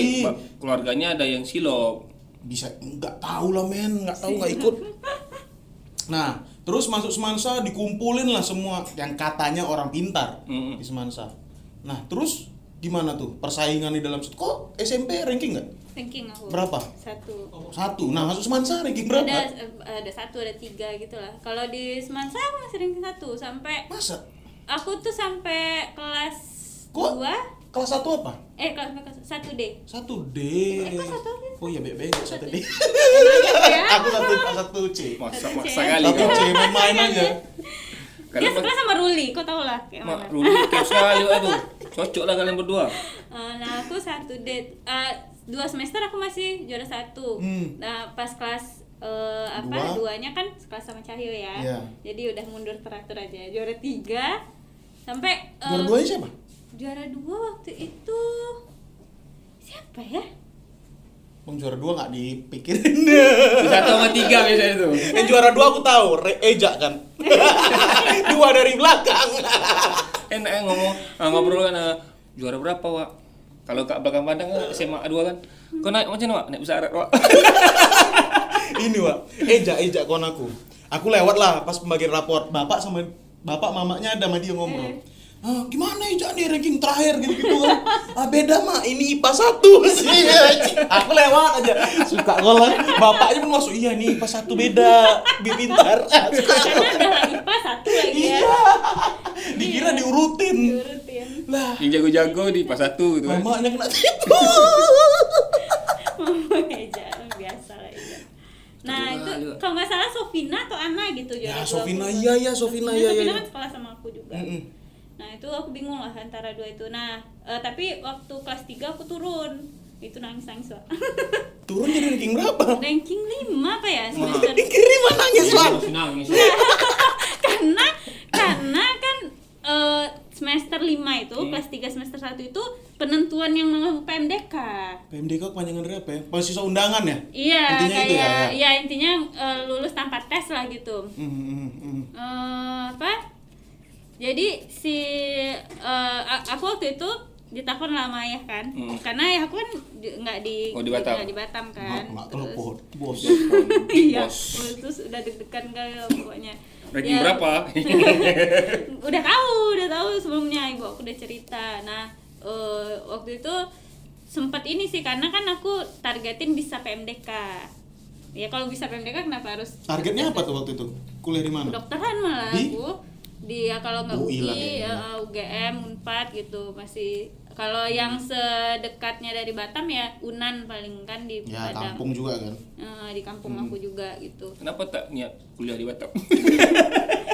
Speaker 2: keluarganya ada yang silop.
Speaker 1: bisa nggak tahu lah men nggak tahu nggak ikut nah terus masuk semansa dikumpulin lah semua yang katanya orang pintar
Speaker 2: Mm-mm.
Speaker 1: di semansa nah terus gimana tuh persaingan di dalam kok SMP ranking nggak
Speaker 4: ranking aku.
Speaker 1: Berapa?
Speaker 4: Satu.
Speaker 1: satu nah masuk semansa ranking berapa
Speaker 4: Ada ada satu ada tiga gitu lah. Kalau di Semansa aku masih ranking satu sampai
Speaker 1: masa
Speaker 4: aku tuh sampai kelas
Speaker 1: Kok?
Speaker 4: dua
Speaker 1: kelas satu apa
Speaker 4: eh kelas kelas satu D.
Speaker 1: satu D
Speaker 4: Eh, satu D?
Speaker 1: oh iya bebe satu D
Speaker 4: ya?
Speaker 1: aku satu satu C
Speaker 2: Masa
Speaker 4: Satu
Speaker 2: masa
Speaker 4: C.
Speaker 2: kali
Speaker 1: satu
Speaker 2: kan.
Speaker 1: C main-main aja
Speaker 4: Dia sekelas sama Ruli, kau tau lah kayak
Speaker 2: Mak
Speaker 4: mana.
Speaker 2: Ruli kayak sekali aduh. Cocok lah kalian berdua.
Speaker 4: Eh, nah aku satu D, eh, dua semester aku masih juara satu.
Speaker 1: Hmm.
Speaker 4: Nah pas kelas eh, apa
Speaker 1: Dua.
Speaker 4: duanya kan sekelas sama Cahyo ya.
Speaker 1: Iya.
Speaker 4: Jadi udah mundur teratur aja. Juara tiga sampai eh,
Speaker 1: juara duanya siapa
Speaker 4: juara dua waktu itu siapa ya?
Speaker 1: Bang juara dua nggak dipikirin
Speaker 2: Di satu sama tiga biasanya tuh.
Speaker 1: Yang juara dua aku tahu, Re Eja kan. dua dari belakang.
Speaker 2: Enak ya ngomong ah, ngobrol kan ah, juara berapa, Wak? Kalau kak belakang pandang kan SMA 2 kan. Kau naik macam mana, Wak? Naik pesawat, Wak.
Speaker 1: Ini Wak, Eja Eja kon aku. Aku lewat lah pas pembagian raport. Bapak sama bapak mamanya ada sama dia ngobrol. Ah, gimana Eja nih ranking terakhir gitu-gitu kan. Ah beda mak, ini IPA 1 sih. aku lewat aja. Suka kolak. Bapaknya pun masuk, iya nih IPA 1 beda. Lebih pintar.
Speaker 4: Lagi pas satu lagi ya.
Speaker 1: iya. Dikira diurutin.
Speaker 4: Diurutin.
Speaker 1: Lah,
Speaker 2: Yang jago-jago di pas satu gitu kan.
Speaker 1: mamanya kena tipu.
Speaker 4: Mama Eja biasa lah Eja. Nah
Speaker 2: Aduh,
Speaker 4: itu
Speaker 2: aduh.
Speaker 4: kalau nggak salah Sofina atau Ana gitu
Speaker 1: Ya, Sofina, iya, iya, Sofina,
Speaker 4: Nah,
Speaker 1: iya,
Speaker 4: Sofina
Speaker 1: iya.
Speaker 4: kan sekolah sama aku juga. Nah itu aku bingung lah antara dua itu. Nah eh, tapi waktu kelas 3 aku turun itu nangis nangis Wak.
Speaker 1: Turun jadi ranking berapa?
Speaker 4: ranking 5 apa ya semester
Speaker 1: Dikirim nangis Wak.
Speaker 2: Nangis, nangis.
Speaker 4: karena karena kan eh, semester 5 itu
Speaker 1: Hmm.
Speaker 4: kelas 3 semester 1 itu penentuan yang mau PMDK
Speaker 1: PMDK kepanjangan dari apa ya? Mahasiswa undangan ya?
Speaker 4: iya
Speaker 1: Intinya
Speaker 4: kayak
Speaker 1: itu ya, ya?
Speaker 4: ya intinya eh, lulus tanpa tes lah gitu
Speaker 1: Hmm, hmm, hmm.
Speaker 4: Eh, apa jadi si a- aku waktu itu ditelepon lah sama ayah kan
Speaker 2: Hmm.
Speaker 4: karena ayah aku kan nggak di
Speaker 2: Oh, di Batam.
Speaker 4: nggak di Batam kan
Speaker 1: nggak
Speaker 4: Terus-
Speaker 1: telepon, bos.
Speaker 4: iya
Speaker 2: Bos.
Speaker 4: terus udah deg-degan kali lah pokoknya
Speaker 2: Ranking
Speaker 4: Ya,
Speaker 2: berapa?
Speaker 4: udah tahu udah tahu sebelumnya ibu aku udah cerita nah eh, waktu itu sempat ini sih karena kan aku targetin bisa PMDK ya kalau bisa PMDK kenapa harus
Speaker 1: Targetnya apa tuh waktu itu? Kuliah di mana?
Speaker 4: kedokteran malah
Speaker 1: Di?
Speaker 4: aku di ya kalau nggak
Speaker 1: UI
Speaker 4: UI, ya, UGM, Unpad gitu masih kalau yang sedekatnya dari Batam ya Unan paling kan di
Speaker 1: Ya,
Speaker 4: Padang.
Speaker 1: kampung juga kan.
Speaker 4: Eh, di kampung
Speaker 1: Hmm.
Speaker 4: aku juga gitu
Speaker 2: Kenapa tak niat kuliah di Batam?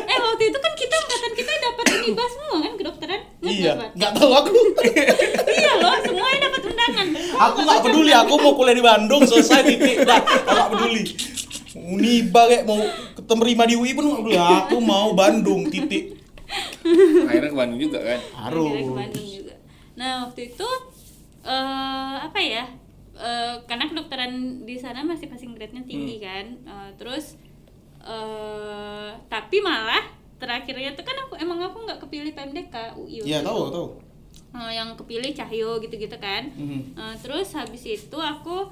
Speaker 4: eh waktu itu kan kita angkatan kita dapat unibas semua kan kedokteran Nggak
Speaker 1: Iya, nggak tahu aku.
Speaker 4: iya loh semuanya dapat undangan
Speaker 1: aku nggak peduli, aku mau kuliah di Bandung selesai titik. Nggak peduli. Uniba kayak mau keterima di UI pun nggak peduli. Aku mau Bandung titik.
Speaker 2: Akhirnya ke Bandung juga kan.
Speaker 1: Harus.
Speaker 4: Akhirnya ke Bandung juga nah waktu itu eh apa ya eh, karena kedokteran di sana masih passing grade-nya tinggi
Speaker 1: Hmm.
Speaker 4: kan Eh, terus eh tapi malah terakhirnya tuh kan aku emang aku nggak kepilih PMDK UI
Speaker 1: Iya,
Speaker 4: itu.
Speaker 1: tahu, tahu.
Speaker 4: Eh, yang kepilih Cahyo gitu-gitu kan
Speaker 1: Mhm.
Speaker 4: Eh, terus habis itu aku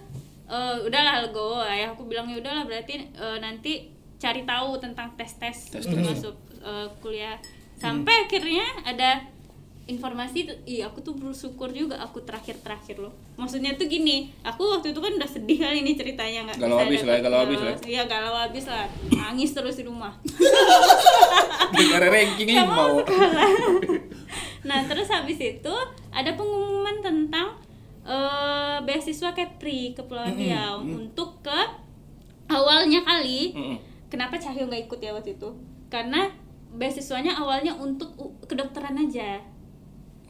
Speaker 4: eh, udahlah legowo ya aku bilang ya udahlah berarti eh, nanti cari tahu tentang tes tes
Speaker 2: Tes-tes.
Speaker 4: untuk masuk eh, kuliah. Sampai akhirnya ada informasi tuh, ih aku tuh bersyukur juga aku terakhir terakhir loh. Maksudnya tuh gini aku waktu itu kan udah sedih kali ini ceritanya nggak
Speaker 2: Galau habis lah,
Speaker 4: dapet
Speaker 2: galau habis lah.
Speaker 4: iya galau habis lah. Nangis terus di rumah.
Speaker 2: Negara ranking lima.
Speaker 4: nah terus habis itu ada pengumuman tentang eh, beasiswa Kepri Kepulauan Riau. untuk ke awalnya kali
Speaker 2: Mm-mm.
Speaker 4: Kenapa Cahyo nggak ikut ya waktu itu karena beasiswanya awalnya untuk kedokteran aja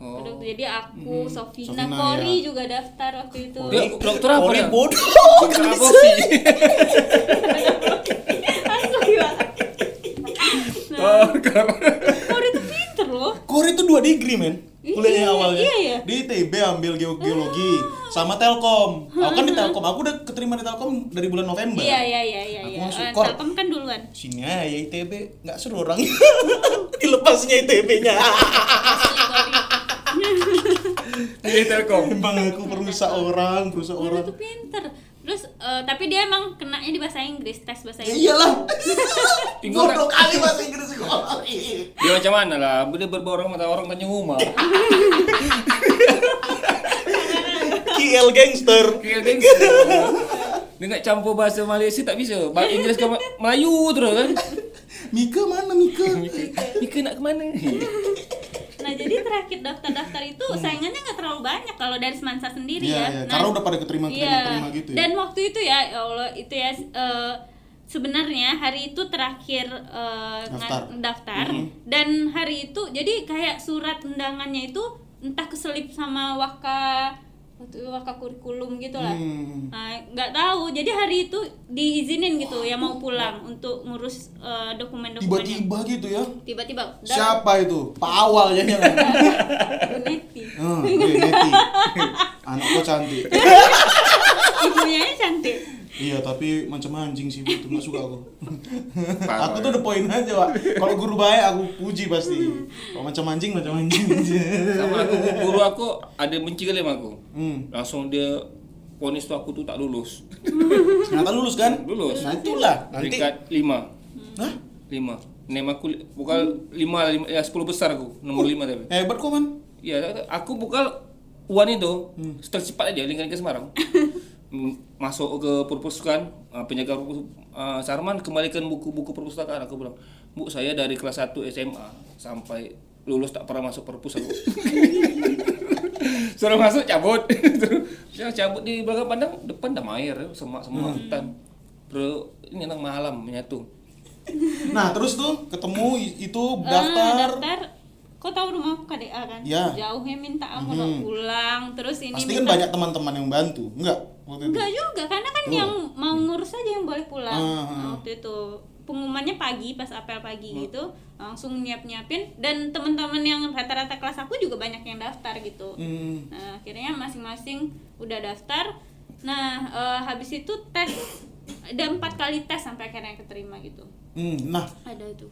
Speaker 2: Oh.
Speaker 4: Kedok- jadi aku
Speaker 1: Mm-mm.
Speaker 4: Sofina,
Speaker 1: Sofina,
Speaker 4: Kori
Speaker 1: ya.
Speaker 4: juga daftar waktu itu
Speaker 2: Dia dokter apa
Speaker 1: Kori
Speaker 2: dia?
Speaker 1: bodoh.
Speaker 2: Dokter apa sih? kenapa?
Speaker 4: Kori tuh pinter loh
Speaker 1: Kori itu dua degree men kuliahnya
Speaker 4: Iya,
Speaker 1: awalnya.
Speaker 4: iya, iya.
Speaker 1: di ITB ambil geo- geologi sama Telkom. Aku kan di Telkom. Aku udah keterima di Telkom dari bulan November.
Speaker 4: Iya iya iya iya
Speaker 1: Aku
Speaker 4: iya.
Speaker 1: masuk Kor.
Speaker 4: Telkom kan duluan.
Speaker 1: Sini aja ya ITB nggak seru orang dilepasnya ITB-nya
Speaker 2: Di Telkom.
Speaker 1: emang aku perusak orang perusak orang.
Speaker 4: tuh pinter eh, tapi dia emang kenanya di bahasa Inggris tes bahasa
Speaker 1: ya
Speaker 4: Inggris
Speaker 1: iyalah
Speaker 2: Tinggal
Speaker 1: bodoh kali bahasa Inggris kok
Speaker 2: Dia macam mana lah? Dia berbaur mata orang tanya rumah.
Speaker 1: KL gangster
Speaker 2: Kira geng. Dia nggak campur bahasa Malaysia tak bisa. Bahasa Inggeris ke Melayu terus kan.
Speaker 1: Mika mana Mika
Speaker 2: Mika nak ke mana?
Speaker 4: Nah jadi terakhir daftar-daftar itu saingannya nggak terlalu banyak kalau dari Semansa sendiri
Speaker 1: Iya,
Speaker 4: ya
Speaker 1: iya.
Speaker 4: Nah,
Speaker 1: karena udah pada keterima terima
Speaker 4: Iya.
Speaker 1: terima gitu ya
Speaker 4: Dan waktu itu ya, ya Allah itu ya eh, sebenarnya hari itu terakhir eh,
Speaker 1: Daftar.
Speaker 4: daftar
Speaker 1: Mhm.
Speaker 4: dan hari itu jadi kayak surat undangannya itu entah keselip sama waka waktu kurikulum gitu lah.
Speaker 1: Hmm.
Speaker 4: Nah, nggak tahu. Jadi hari itu diizinin gitu ya mau pulang untuk ngurus eh, dokumen-dokumennya.
Speaker 1: tiba-tiba gitu ya
Speaker 4: Tiba-tiba.
Speaker 1: Siapa itu Pak Awal ya
Speaker 4: Neti.
Speaker 1: Hmm, gue Neti. Anak gue cantik.
Speaker 4: Ibunya cantik.
Speaker 1: Iya, tapi macam anjing sih itu nggak suka aku.
Speaker 2: Parah,
Speaker 1: aku
Speaker 2: ya.
Speaker 1: tuh udah poin aja, Pak. Kalau guru baik aku puji pasti. Kalau macam anjing, macam anjing aja.
Speaker 2: Sama aku guru aku ada benci kali sama aku.
Speaker 1: Hmm.
Speaker 2: Langsung dia ponis tuh aku tuh tak lulus.
Speaker 1: Ternyata lulus kan?
Speaker 2: Lulus.
Speaker 1: Nah, itulah. Nanti
Speaker 2: Peringkat 5.
Speaker 1: Hah?
Speaker 2: 5. Nem aku bukan 5 lima, ya 10 besar aku. Nomor 5 tapi.
Speaker 1: Hebat kok, Man.
Speaker 2: Iya, aku bukan Uan itu
Speaker 1: Hmm.
Speaker 2: tercepat aja lingkaran ke Semarang. Mm, Masuk ke perpustakaan, uh, penjaga uh, Sarman kembalikan buku-buku perpustakaan. Aku bilang, Bu, saya dari kelas 1 SMA sampai lulus tak pernah masuk perpus aku. Suruh masuk cabut. Saya cabut di belakang pandang, depan dah air, semak semua hutan. Bro, ini nang malam menyatu.
Speaker 1: Nah, terus tuh ketemu itu
Speaker 4: Ah,
Speaker 1: daftar.
Speaker 4: daftar kau tahu rumah aku KDA kan
Speaker 1: Ya.
Speaker 4: jauhnya minta ampun
Speaker 1: Mhm.
Speaker 4: mau pulang terus ini
Speaker 1: Pasti kan
Speaker 4: minta-
Speaker 1: banyak teman-teman yang bantu. Enggak? Waktu itu.
Speaker 4: enggak juga karena kan
Speaker 1: Oh.
Speaker 4: yang mau ngurus aja yang boleh pulang
Speaker 1: Ah, ah.
Speaker 4: Nah, waktu itu pengumumannya pagi pas apel pagi gitu langsung nyiap nyiapin dan teman-teman yang rata-rata kelas aku juga banyak yang daftar gitu
Speaker 1: Hmm.
Speaker 4: nah akhirnya masing-masing udah daftar nah eh, habis itu tes ada empat kali tes sampai akhirnya keterima gitu
Speaker 1: Hmm. Nah,
Speaker 4: ada itu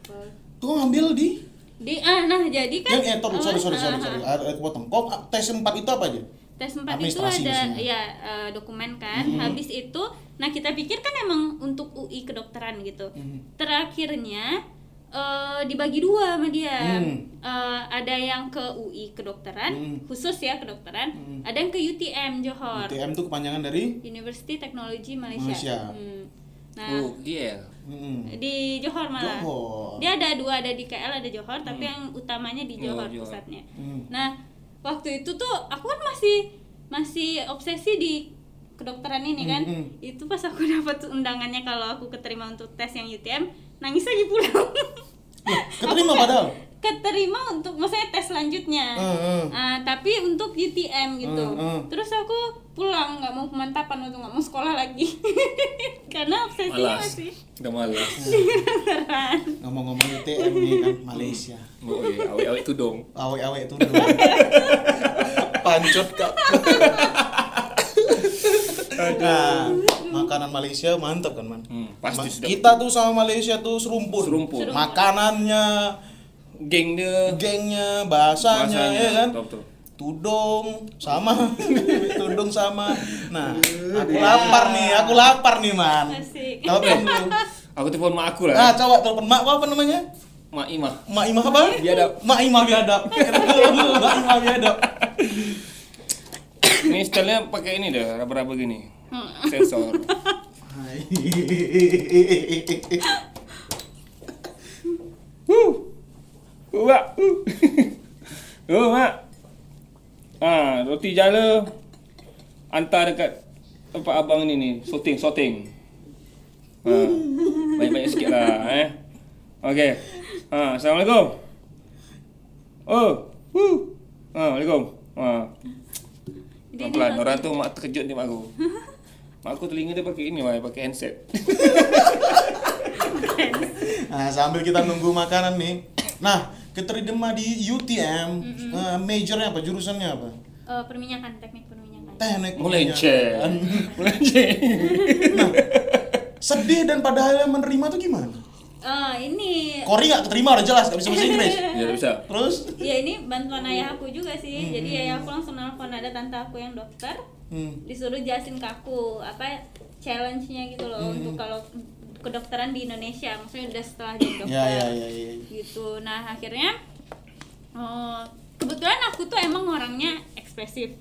Speaker 1: tuh ngambil di
Speaker 4: di ah nah jadi kan
Speaker 1: Yang eh, sorry, sorry, sorry, sorry, sorry. Ada aku potong. Kok tes 4 itu apa aja?
Speaker 4: Tes 4 itu ada
Speaker 1: maksudnya.
Speaker 4: ya eh, dokumen kan
Speaker 1: Mhm.
Speaker 4: habis itu nah kita pikir kan emang untuk UI kedokteran gitu
Speaker 1: Mhm.
Speaker 4: terakhirnya eh, dibagi dua sama dia
Speaker 1: Hmm.
Speaker 4: Eh, ada yang ke UI kedokteran
Speaker 1: Hmm.
Speaker 4: khusus ya kedokteran
Speaker 1: Hmm.
Speaker 4: ada yang ke UTM Johor
Speaker 1: UTM itu kepanjangan dari
Speaker 4: University Technology Malaysia,
Speaker 1: Malaysia.
Speaker 4: Hmm. nah
Speaker 2: Oh, iya.
Speaker 4: Di Johor malah
Speaker 1: Johor.
Speaker 4: dia ada dua ada di KL ada Johor tapi
Speaker 1: Hmm.
Speaker 4: yang utamanya di
Speaker 2: Oh,
Speaker 4: Johor
Speaker 2: Johor.
Speaker 4: pusatnya
Speaker 1: Hmm.
Speaker 4: nah waktu itu tuh aku kan masih masih obsesi di kedokteran ini kan.
Speaker 1: Hmm,
Speaker 4: itu pas aku dapat undangannya kalau aku keterima untuk tes yang UTM nangis lagi pulang
Speaker 1: keterima
Speaker 4: nggak-
Speaker 1: padahal.
Speaker 4: keterima untuk maksudnya tes selanjutnya
Speaker 1: Hmm, hmm.
Speaker 4: Ah, tapi untuk UTM gitu
Speaker 1: Hmm, hmm.
Speaker 4: terus aku pulang nggak mau pemantapan untuk nggak mau sekolah lagi karena obsesinya
Speaker 2: Malas.
Speaker 4: masih
Speaker 2: Udah malas.
Speaker 4: beneran
Speaker 1: Ngomong-ngomong UTM nih kan Malaysia.
Speaker 2: Oh, iya, awet-awet tudung.
Speaker 1: Awek-awek itu dulu. Pancot kak. nah, makanan Malaysia mantap kan man.
Speaker 2: Hmm, pasti
Speaker 1: Ma-
Speaker 2: sudah.
Speaker 1: Kita tuh sama Malaysia tuh serumpun.
Speaker 2: Serumpun.
Speaker 4: Serumpun.
Speaker 1: Makanannya,
Speaker 2: Geng dia.
Speaker 1: gengnya, bahasanya, ya kan.
Speaker 2: Betul, betul.
Speaker 1: Tudung sama, tudung sama. Nah, aku lapar nih, aku lapar nih man.
Speaker 4: Asik.
Speaker 1: Telepon dulu.
Speaker 2: Aku telepon mak aku
Speaker 1: Nah,
Speaker 2: lah.
Speaker 1: coba telepon mak apa namanya?
Speaker 2: Mak Imah.
Speaker 1: Mak Imah apa?
Speaker 2: Biadab.
Speaker 1: Mak Imah biadab. Mak Imah biadab.
Speaker 2: Ini stylenya pakai ini dah, raba-raba gini. Sensor.
Speaker 1: Hai.
Speaker 2: Huh. Mak. Oh, mak. Ah, roti jala hantar dekat tempat abang ni ni, sorting, sorting. Ha. Banyak-banyak sikit lah eh. Okey. Ha, Assalamualaikum. Oh. Huh. Ha, Waalaikum. Ha. Pelan-pelan. Orang tu mak terkejut ni mak aku. Mak aku telinga dia pakai ini, Wai, pakai handset.
Speaker 1: Nah, sambil kita nunggu makanan nih. Nah, keterima di UTM, eh, majornya apa? Jurusannya apa?
Speaker 4: Eh, perminyakan teknik perminyakan
Speaker 1: Teknik
Speaker 2: Melenceng.
Speaker 1: perminyakan.
Speaker 2: Melenceng.
Speaker 1: Sedih dan pada akhirnya menerima tuh gimana?
Speaker 4: Eh, ini
Speaker 1: Kori nggak keterima udah jelas, nggak bisa bahasa Inggris.
Speaker 2: Ya, tak bisa.
Speaker 1: Terus?
Speaker 4: ya ini bantuan ayah aku juga
Speaker 1: Hmm,
Speaker 4: sih jadi ayah aku langsung nelfon ada tante aku yang dokter
Speaker 1: Hmm.
Speaker 4: disuruh jelasin ke aku apa challenge-nya gitu loh
Speaker 1: Hmm,
Speaker 4: untuk kalau kedokteran di Indonesia maksudnya udah setelah jadi dokter.
Speaker 1: Ya, ya, ya, ya.
Speaker 4: gitu. Nah akhirnya oh, kebetulan aku tuh emang orangnya ekspresif.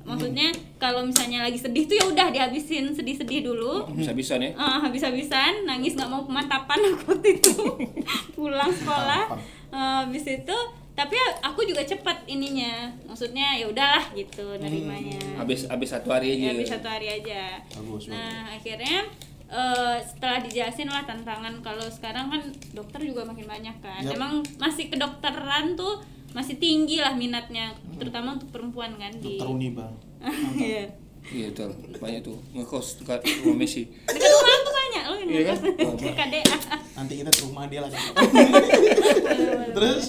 Speaker 4: Maksudnya kalau misalnya lagi sedih tuh ya udah dihabisin sedih-sedih dulu.
Speaker 2: Bisa-bisa nih.
Speaker 4: Ah, habis-habisan nangis nggak mau pemantapan aku waktu itu. Pulang sekolah. Eh, habis itu tapi aku juga cepat ininya maksudnya ya udahlah gitu nerimanya
Speaker 2: Habis habis satu hari aja.
Speaker 4: ya habis satu hari aja
Speaker 1: Bagus,
Speaker 4: nah akhirnya eh, setelah dijelasin lah tantangan kalau sekarang kan dokter juga makin banyak kan
Speaker 1: Yap.
Speaker 4: emang masih kedokteran tuh masih tinggi lah minatnya terutama untuk perempuan kan di
Speaker 1: Dokter Uniba.
Speaker 4: Iya.
Speaker 2: Iya betul. Banyak tuh ngekos dekat rumah Messi.
Speaker 4: dekat rumah yang
Speaker 2: Iya kan?
Speaker 4: ke KDA
Speaker 1: Nanti kita ke rumah dia lagi. Terus?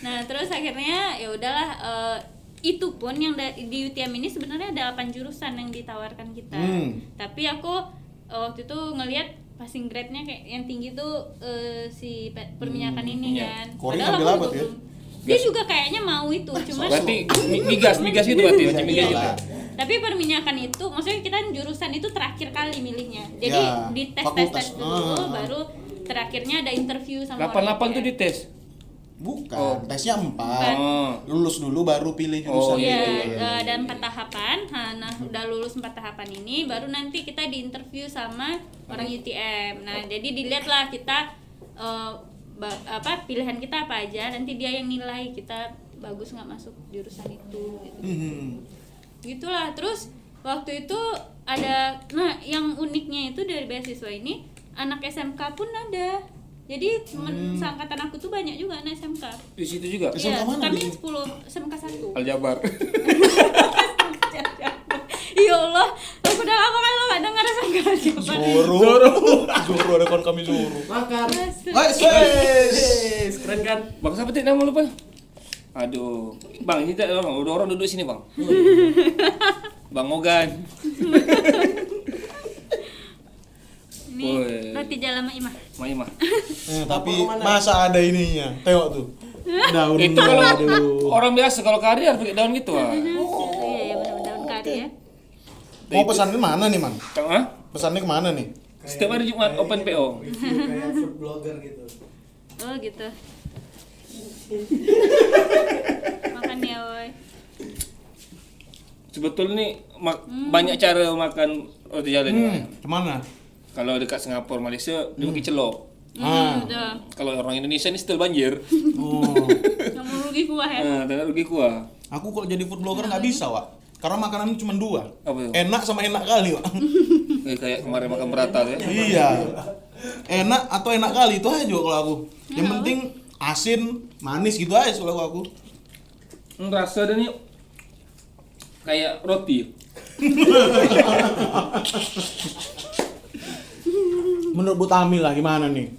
Speaker 4: Nah, terus akhirnya ya udahlah eh, itu pun yang di UTM ini sebenarnya ada 8 jurusan yang ditawarkan kita.
Speaker 1: Hmm.
Speaker 4: Tapi aku eh, waktu itu ngelihat passing grade-nya kayak yang tinggi tuh eh, si pe- perminyakan ini
Speaker 2: minyak.
Speaker 4: kan.
Speaker 1: Kori
Speaker 4: Padahal aku
Speaker 1: tuh ya?
Speaker 4: belum- Dia juga kayaknya mau itu, cuma
Speaker 2: Berarti mi- migas, migas itu berarti macam migas itu.
Speaker 4: Tapi perminyakan itu maksudnya kita jurusan itu terakhir kali milihnya. Jadi
Speaker 1: Ya,
Speaker 4: di tes tes
Speaker 1: fakultas.
Speaker 4: tes dulu
Speaker 1: Ah.
Speaker 4: baru terakhirnya ada interview sama
Speaker 2: 88 tuh
Speaker 4: UTM.
Speaker 2: dites.
Speaker 1: Bukan,
Speaker 2: Oh.
Speaker 1: tesnya empat.
Speaker 2: Oh.
Speaker 1: Lulus dulu baru pilih
Speaker 2: Oh,
Speaker 1: jurusan.
Speaker 2: iya,
Speaker 4: Iya, eh, dan empat tahapan. Nah, nah, udah lulus empat tahapan ini, baru nanti kita diinterview sama orang UTM. Nah, jadi dilihatlah kita eh, ba- apa pilihan kita apa aja. Nanti dia yang nilai kita bagus nggak masuk jurusan itu. Gitu.
Speaker 1: Hmm.
Speaker 4: Gitulah. Terus waktu itu ada, nah yang uniknya itu dari beasiswa ini anak SMK pun ada. Jadi temen seangkatan aku tuh banyak juga anak SMK.
Speaker 2: Di situ juga.
Speaker 1: SMK
Speaker 4: Iya,
Speaker 1: mana
Speaker 4: kami 10 SMK 1.
Speaker 2: Aljabar.
Speaker 4: Ya Allah, aku udah lama kan lo gak denger SMK Aljabar.
Speaker 1: Zoro. Zoro. Zoro ada kawan kami Zoro.
Speaker 3: Makan.
Speaker 1: Wes,
Speaker 3: keren kan?
Speaker 2: Bang siapa tadi nama lupa? Aduh. Bang, ini tak bang. Udah orang duduk sini, Bang. Bang Mogan.
Speaker 4: Ini
Speaker 2: Woi.
Speaker 4: roti jala Mak Imah.
Speaker 2: Mak Imah.
Speaker 1: Eh, tapi masa ada ininya? Tengok tuh. Daun.
Speaker 2: Itu kalau
Speaker 1: aduh.
Speaker 2: orang biasa kalau kari harus pakai daun gitu ah.
Speaker 4: Iya, iya benar daun kari ya.
Speaker 1: Mau pesannya mana nih, Man?
Speaker 2: Tahu ah?
Speaker 1: Pesannya ke mana nih?
Speaker 2: Setiap hari Jumat open PO.
Speaker 3: review kayak food blogger gitu
Speaker 4: Oh gitu. Makan ya, woi.
Speaker 2: Sebetulnya nih mak- banyak cara makan roti jala
Speaker 1: Hmm,
Speaker 2: nih.
Speaker 1: ke mana?
Speaker 2: Kalau dekat Singapura, Malaysia, dia pakai celok.
Speaker 4: Hmm, udah.
Speaker 2: Kalau orang Indonesia ini still banjir.
Speaker 1: Oh.
Speaker 4: Mau rugi kuah ya.
Speaker 2: Nah, dan rugi kuah.
Speaker 1: Aku kalau jadi food blogger nggak bisa, Wak. Karena makanan cuma dua.
Speaker 2: Apa itu?
Speaker 1: Enak sama enak kali, Wak.
Speaker 2: Kayak, kayak kemarin makan berata ya.
Speaker 1: iya. Enak atau enak kali itu aja kalau aku. Yang penting asin, manis gitu aja kalau aku.
Speaker 2: Hmm, rasa dia nih kayak roti.
Speaker 1: Menurut Bu Tami lah gimana nih?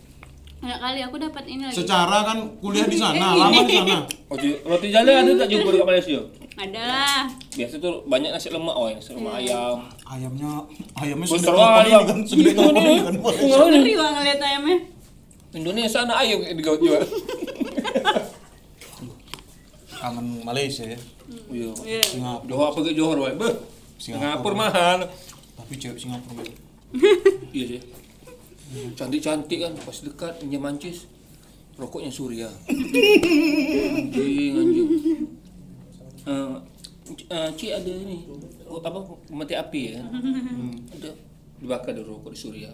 Speaker 4: Enak kali aku dapat ini lagi.
Speaker 1: Secara kan kuliah di sana, lama di sana.
Speaker 2: Roti, roti jala ada tak jumpa dekat Malaysia?
Speaker 4: Ada lah.
Speaker 2: Biasa tuh banyak nasi lemak oh, nasi lemak ayam.
Speaker 1: Ayamnya, ayamnya telepon
Speaker 2: kali,
Speaker 1: kan,
Speaker 2: nih.
Speaker 1: ini kan.
Speaker 4: Ngeri banget ngeliat ayamnya.
Speaker 2: Indonesia ada ayam di gaut jual.
Speaker 1: Kangen Malaysia ya.
Speaker 2: Iya.
Speaker 4: Iya.
Speaker 1: Singapura.
Speaker 2: Johor pergi Johor, boy. Beh,
Speaker 1: Singapura.
Speaker 2: Singapura mahal.
Speaker 1: Tapi cewek Singapura.
Speaker 2: Iya sih. Cantik-cantik kan, pas dekat pinjam mancis. Rokoknya Surya. Anjing, anjing. Eh, eh, Cik ada ini oh, apa mati api ya ada dibakar di rokok di Surya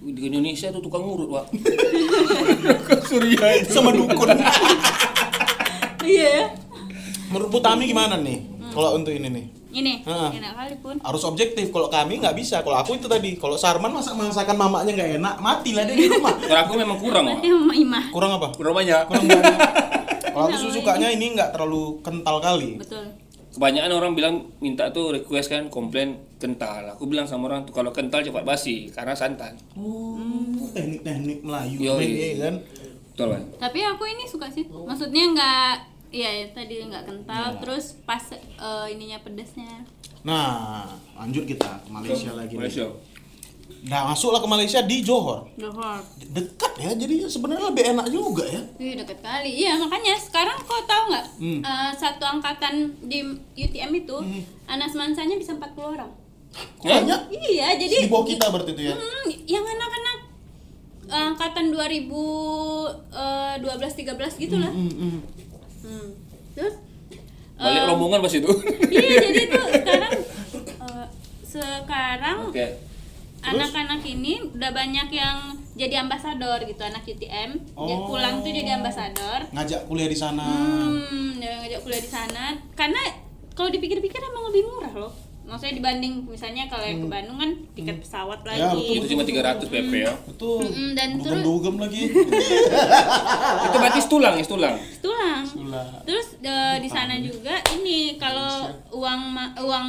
Speaker 2: di Indonesia tuh tukang ngurut pak Surya itu
Speaker 1: Sama dukun.
Speaker 4: Iya ya.
Speaker 1: Menurut Bu Tami gimana nih? Kalau untuk ini nih.
Speaker 4: Ini
Speaker 1: Ah.
Speaker 4: enak kali pun.
Speaker 1: harus objektif kalau kami nggak bisa kalau aku itu tadi kalau Sarman masak masakan mamanya nggak enak mati lah dia di rumah
Speaker 2: Kalau aku memang kurang pak
Speaker 1: kurang apa
Speaker 2: kurang banyak
Speaker 1: kurang banyak kalau aku sukanya ini nggak terlalu kental kali
Speaker 4: Betul.
Speaker 2: kebanyakan orang bilang minta tuh request kan komplain kental aku bilang sama orang tuh kalau kental cepat basi karena santan
Speaker 1: oh teknik-teknik Melayu
Speaker 2: Yoi.
Speaker 1: iya kan
Speaker 2: betul kan
Speaker 4: Tapi aku ini suka sih. Maksudnya nggak Iya, ya, tadi nggak kental,
Speaker 1: Iya.
Speaker 4: terus pas eh, ininya pedasnya.
Speaker 1: nah lanjut kita ke Malaysia lagi nih.
Speaker 2: Malaysia
Speaker 1: nah masuklah ke Malaysia di Johor
Speaker 4: Johor.
Speaker 1: dekat ya jadi sebenarnya lebih enak juga ya
Speaker 4: Wih, deket kali. Iya, makanya sekarang kau tahu nggak?
Speaker 1: Hmm.
Speaker 4: eh, satu angkatan di UTM itu, anak semansanya bisa 40 orang.
Speaker 1: Kok banyak
Speaker 4: Iya, jadi
Speaker 1: di bawah kita berarti itu ya
Speaker 4: Hmm, yang anak-anak eh, angkatan 2012 13 gitu lah.
Speaker 1: Hmm, hmm.
Speaker 4: Hmm. Terus
Speaker 2: balik
Speaker 4: eh,
Speaker 2: rombongan pas itu
Speaker 4: Iya, jadi tuh sekarang eh, sekarang
Speaker 2: oke
Speaker 4: anak-anak ini udah banyak yang jadi ambasador gitu anak UTM. Dia
Speaker 1: Oh.
Speaker 4: pulang tuh jadi ambasador.
Speaker 1: ngajak kuliah di sana
Speaker 4: Hmm, dia ngajak kuliah di sana karena kalau dipikir-pikir emang lebih murah loh. Maksudnya dibanding misalnya kalau yang ke Bandung kan tiket pesawat
Speaker 1: Ya,
Speaker 4: lagi.
Speaker 2: itu cuma 300 PP ya
Speaker 1: betul
Speaker 4: Mm-mm, dan terus-
Speaker 1: dugem lagi
Speaker 2: itu berarti tulang ya tulang
Speaker 4: Tulang. Terus eh, di sana juga ini kalau uang uang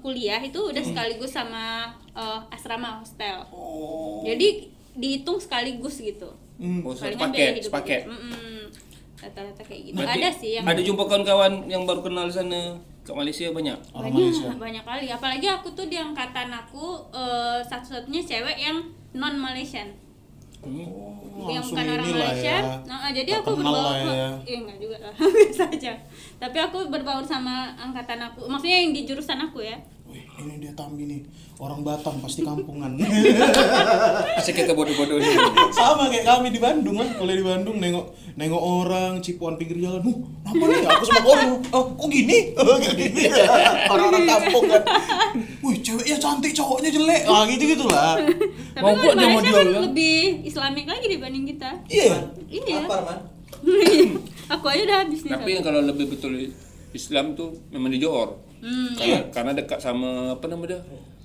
Speaker 4: kuliah itu udah sekaligus sama eh, asrama hostel.
Speaker 1: oh
Speaker 4: Jadi dihitung sekaligus gitu.
Speaker 1: Hmm.
Speaker 2: oh
Speaker 4: Palingan
Speaker 2: sepaket.
Speaker 4: Mm-mm. Rata-rata kayak gitu.
Speaker 2: Berarti
Speaker 4: ada sih yang
Speaker 2: ada jumpa kawan-kawan yang baru kenal di sana ke Malaysia banyak
Speaker 1: orang
Speaker 4: banyak,
Speaker 1: Malaysia
Speaker 4: banyak kali. Apalagi aku tuh di angkatan aku eh, satu-satunya cewek yang non Malaysian.
Speaker 1: Oh,
Speaker 4: yang bukan orang Malaysia.
Speaker 1: ya.
Speaker 4: Nah, ah, jadi aku berbaur
Speaker 1: ya.
Speaker 4: Iya, enggak juga lah. Biasa aja. Tapi aku berbaur sama angkatan aku. Maksudnya yang di jurusan aku ya.
Speaker 1: Ini dia Tambi nih. Orang Batam pasti kampungan.
Speaker 2: Asik kita bodoh-bodoh ini
Speaker 1: Sama kayak kami di Bandung kan. Kalau di Bandung nengok nengok orang cipuan pinggir jalan. Huh, apa nih? Aku sama kau. Oh, kok gini? Gini. Orang-orang kampung kan. Wih, ceweknya cantik, cowoknya jelek. Ah, gitu-gitu lah.
Speaker 4: Tapi
Speaker 2: Mau
Speaker 4: kan
Speaker 2: buat dia mau jual,
Speaker 4: kan
Speaker 2: kan?
Speaker 4: lebih islamik lagi dibanding kita.
Speaker 1: Iya.
Speaker 4: Iya. aku aja udah habis nih.
Speaker 2: tapi yang kalau lebih betul Islam tuh memang di Johor
Speaker 4: Hmm.
Speaker 2: karena, karena dekat sama apa namanya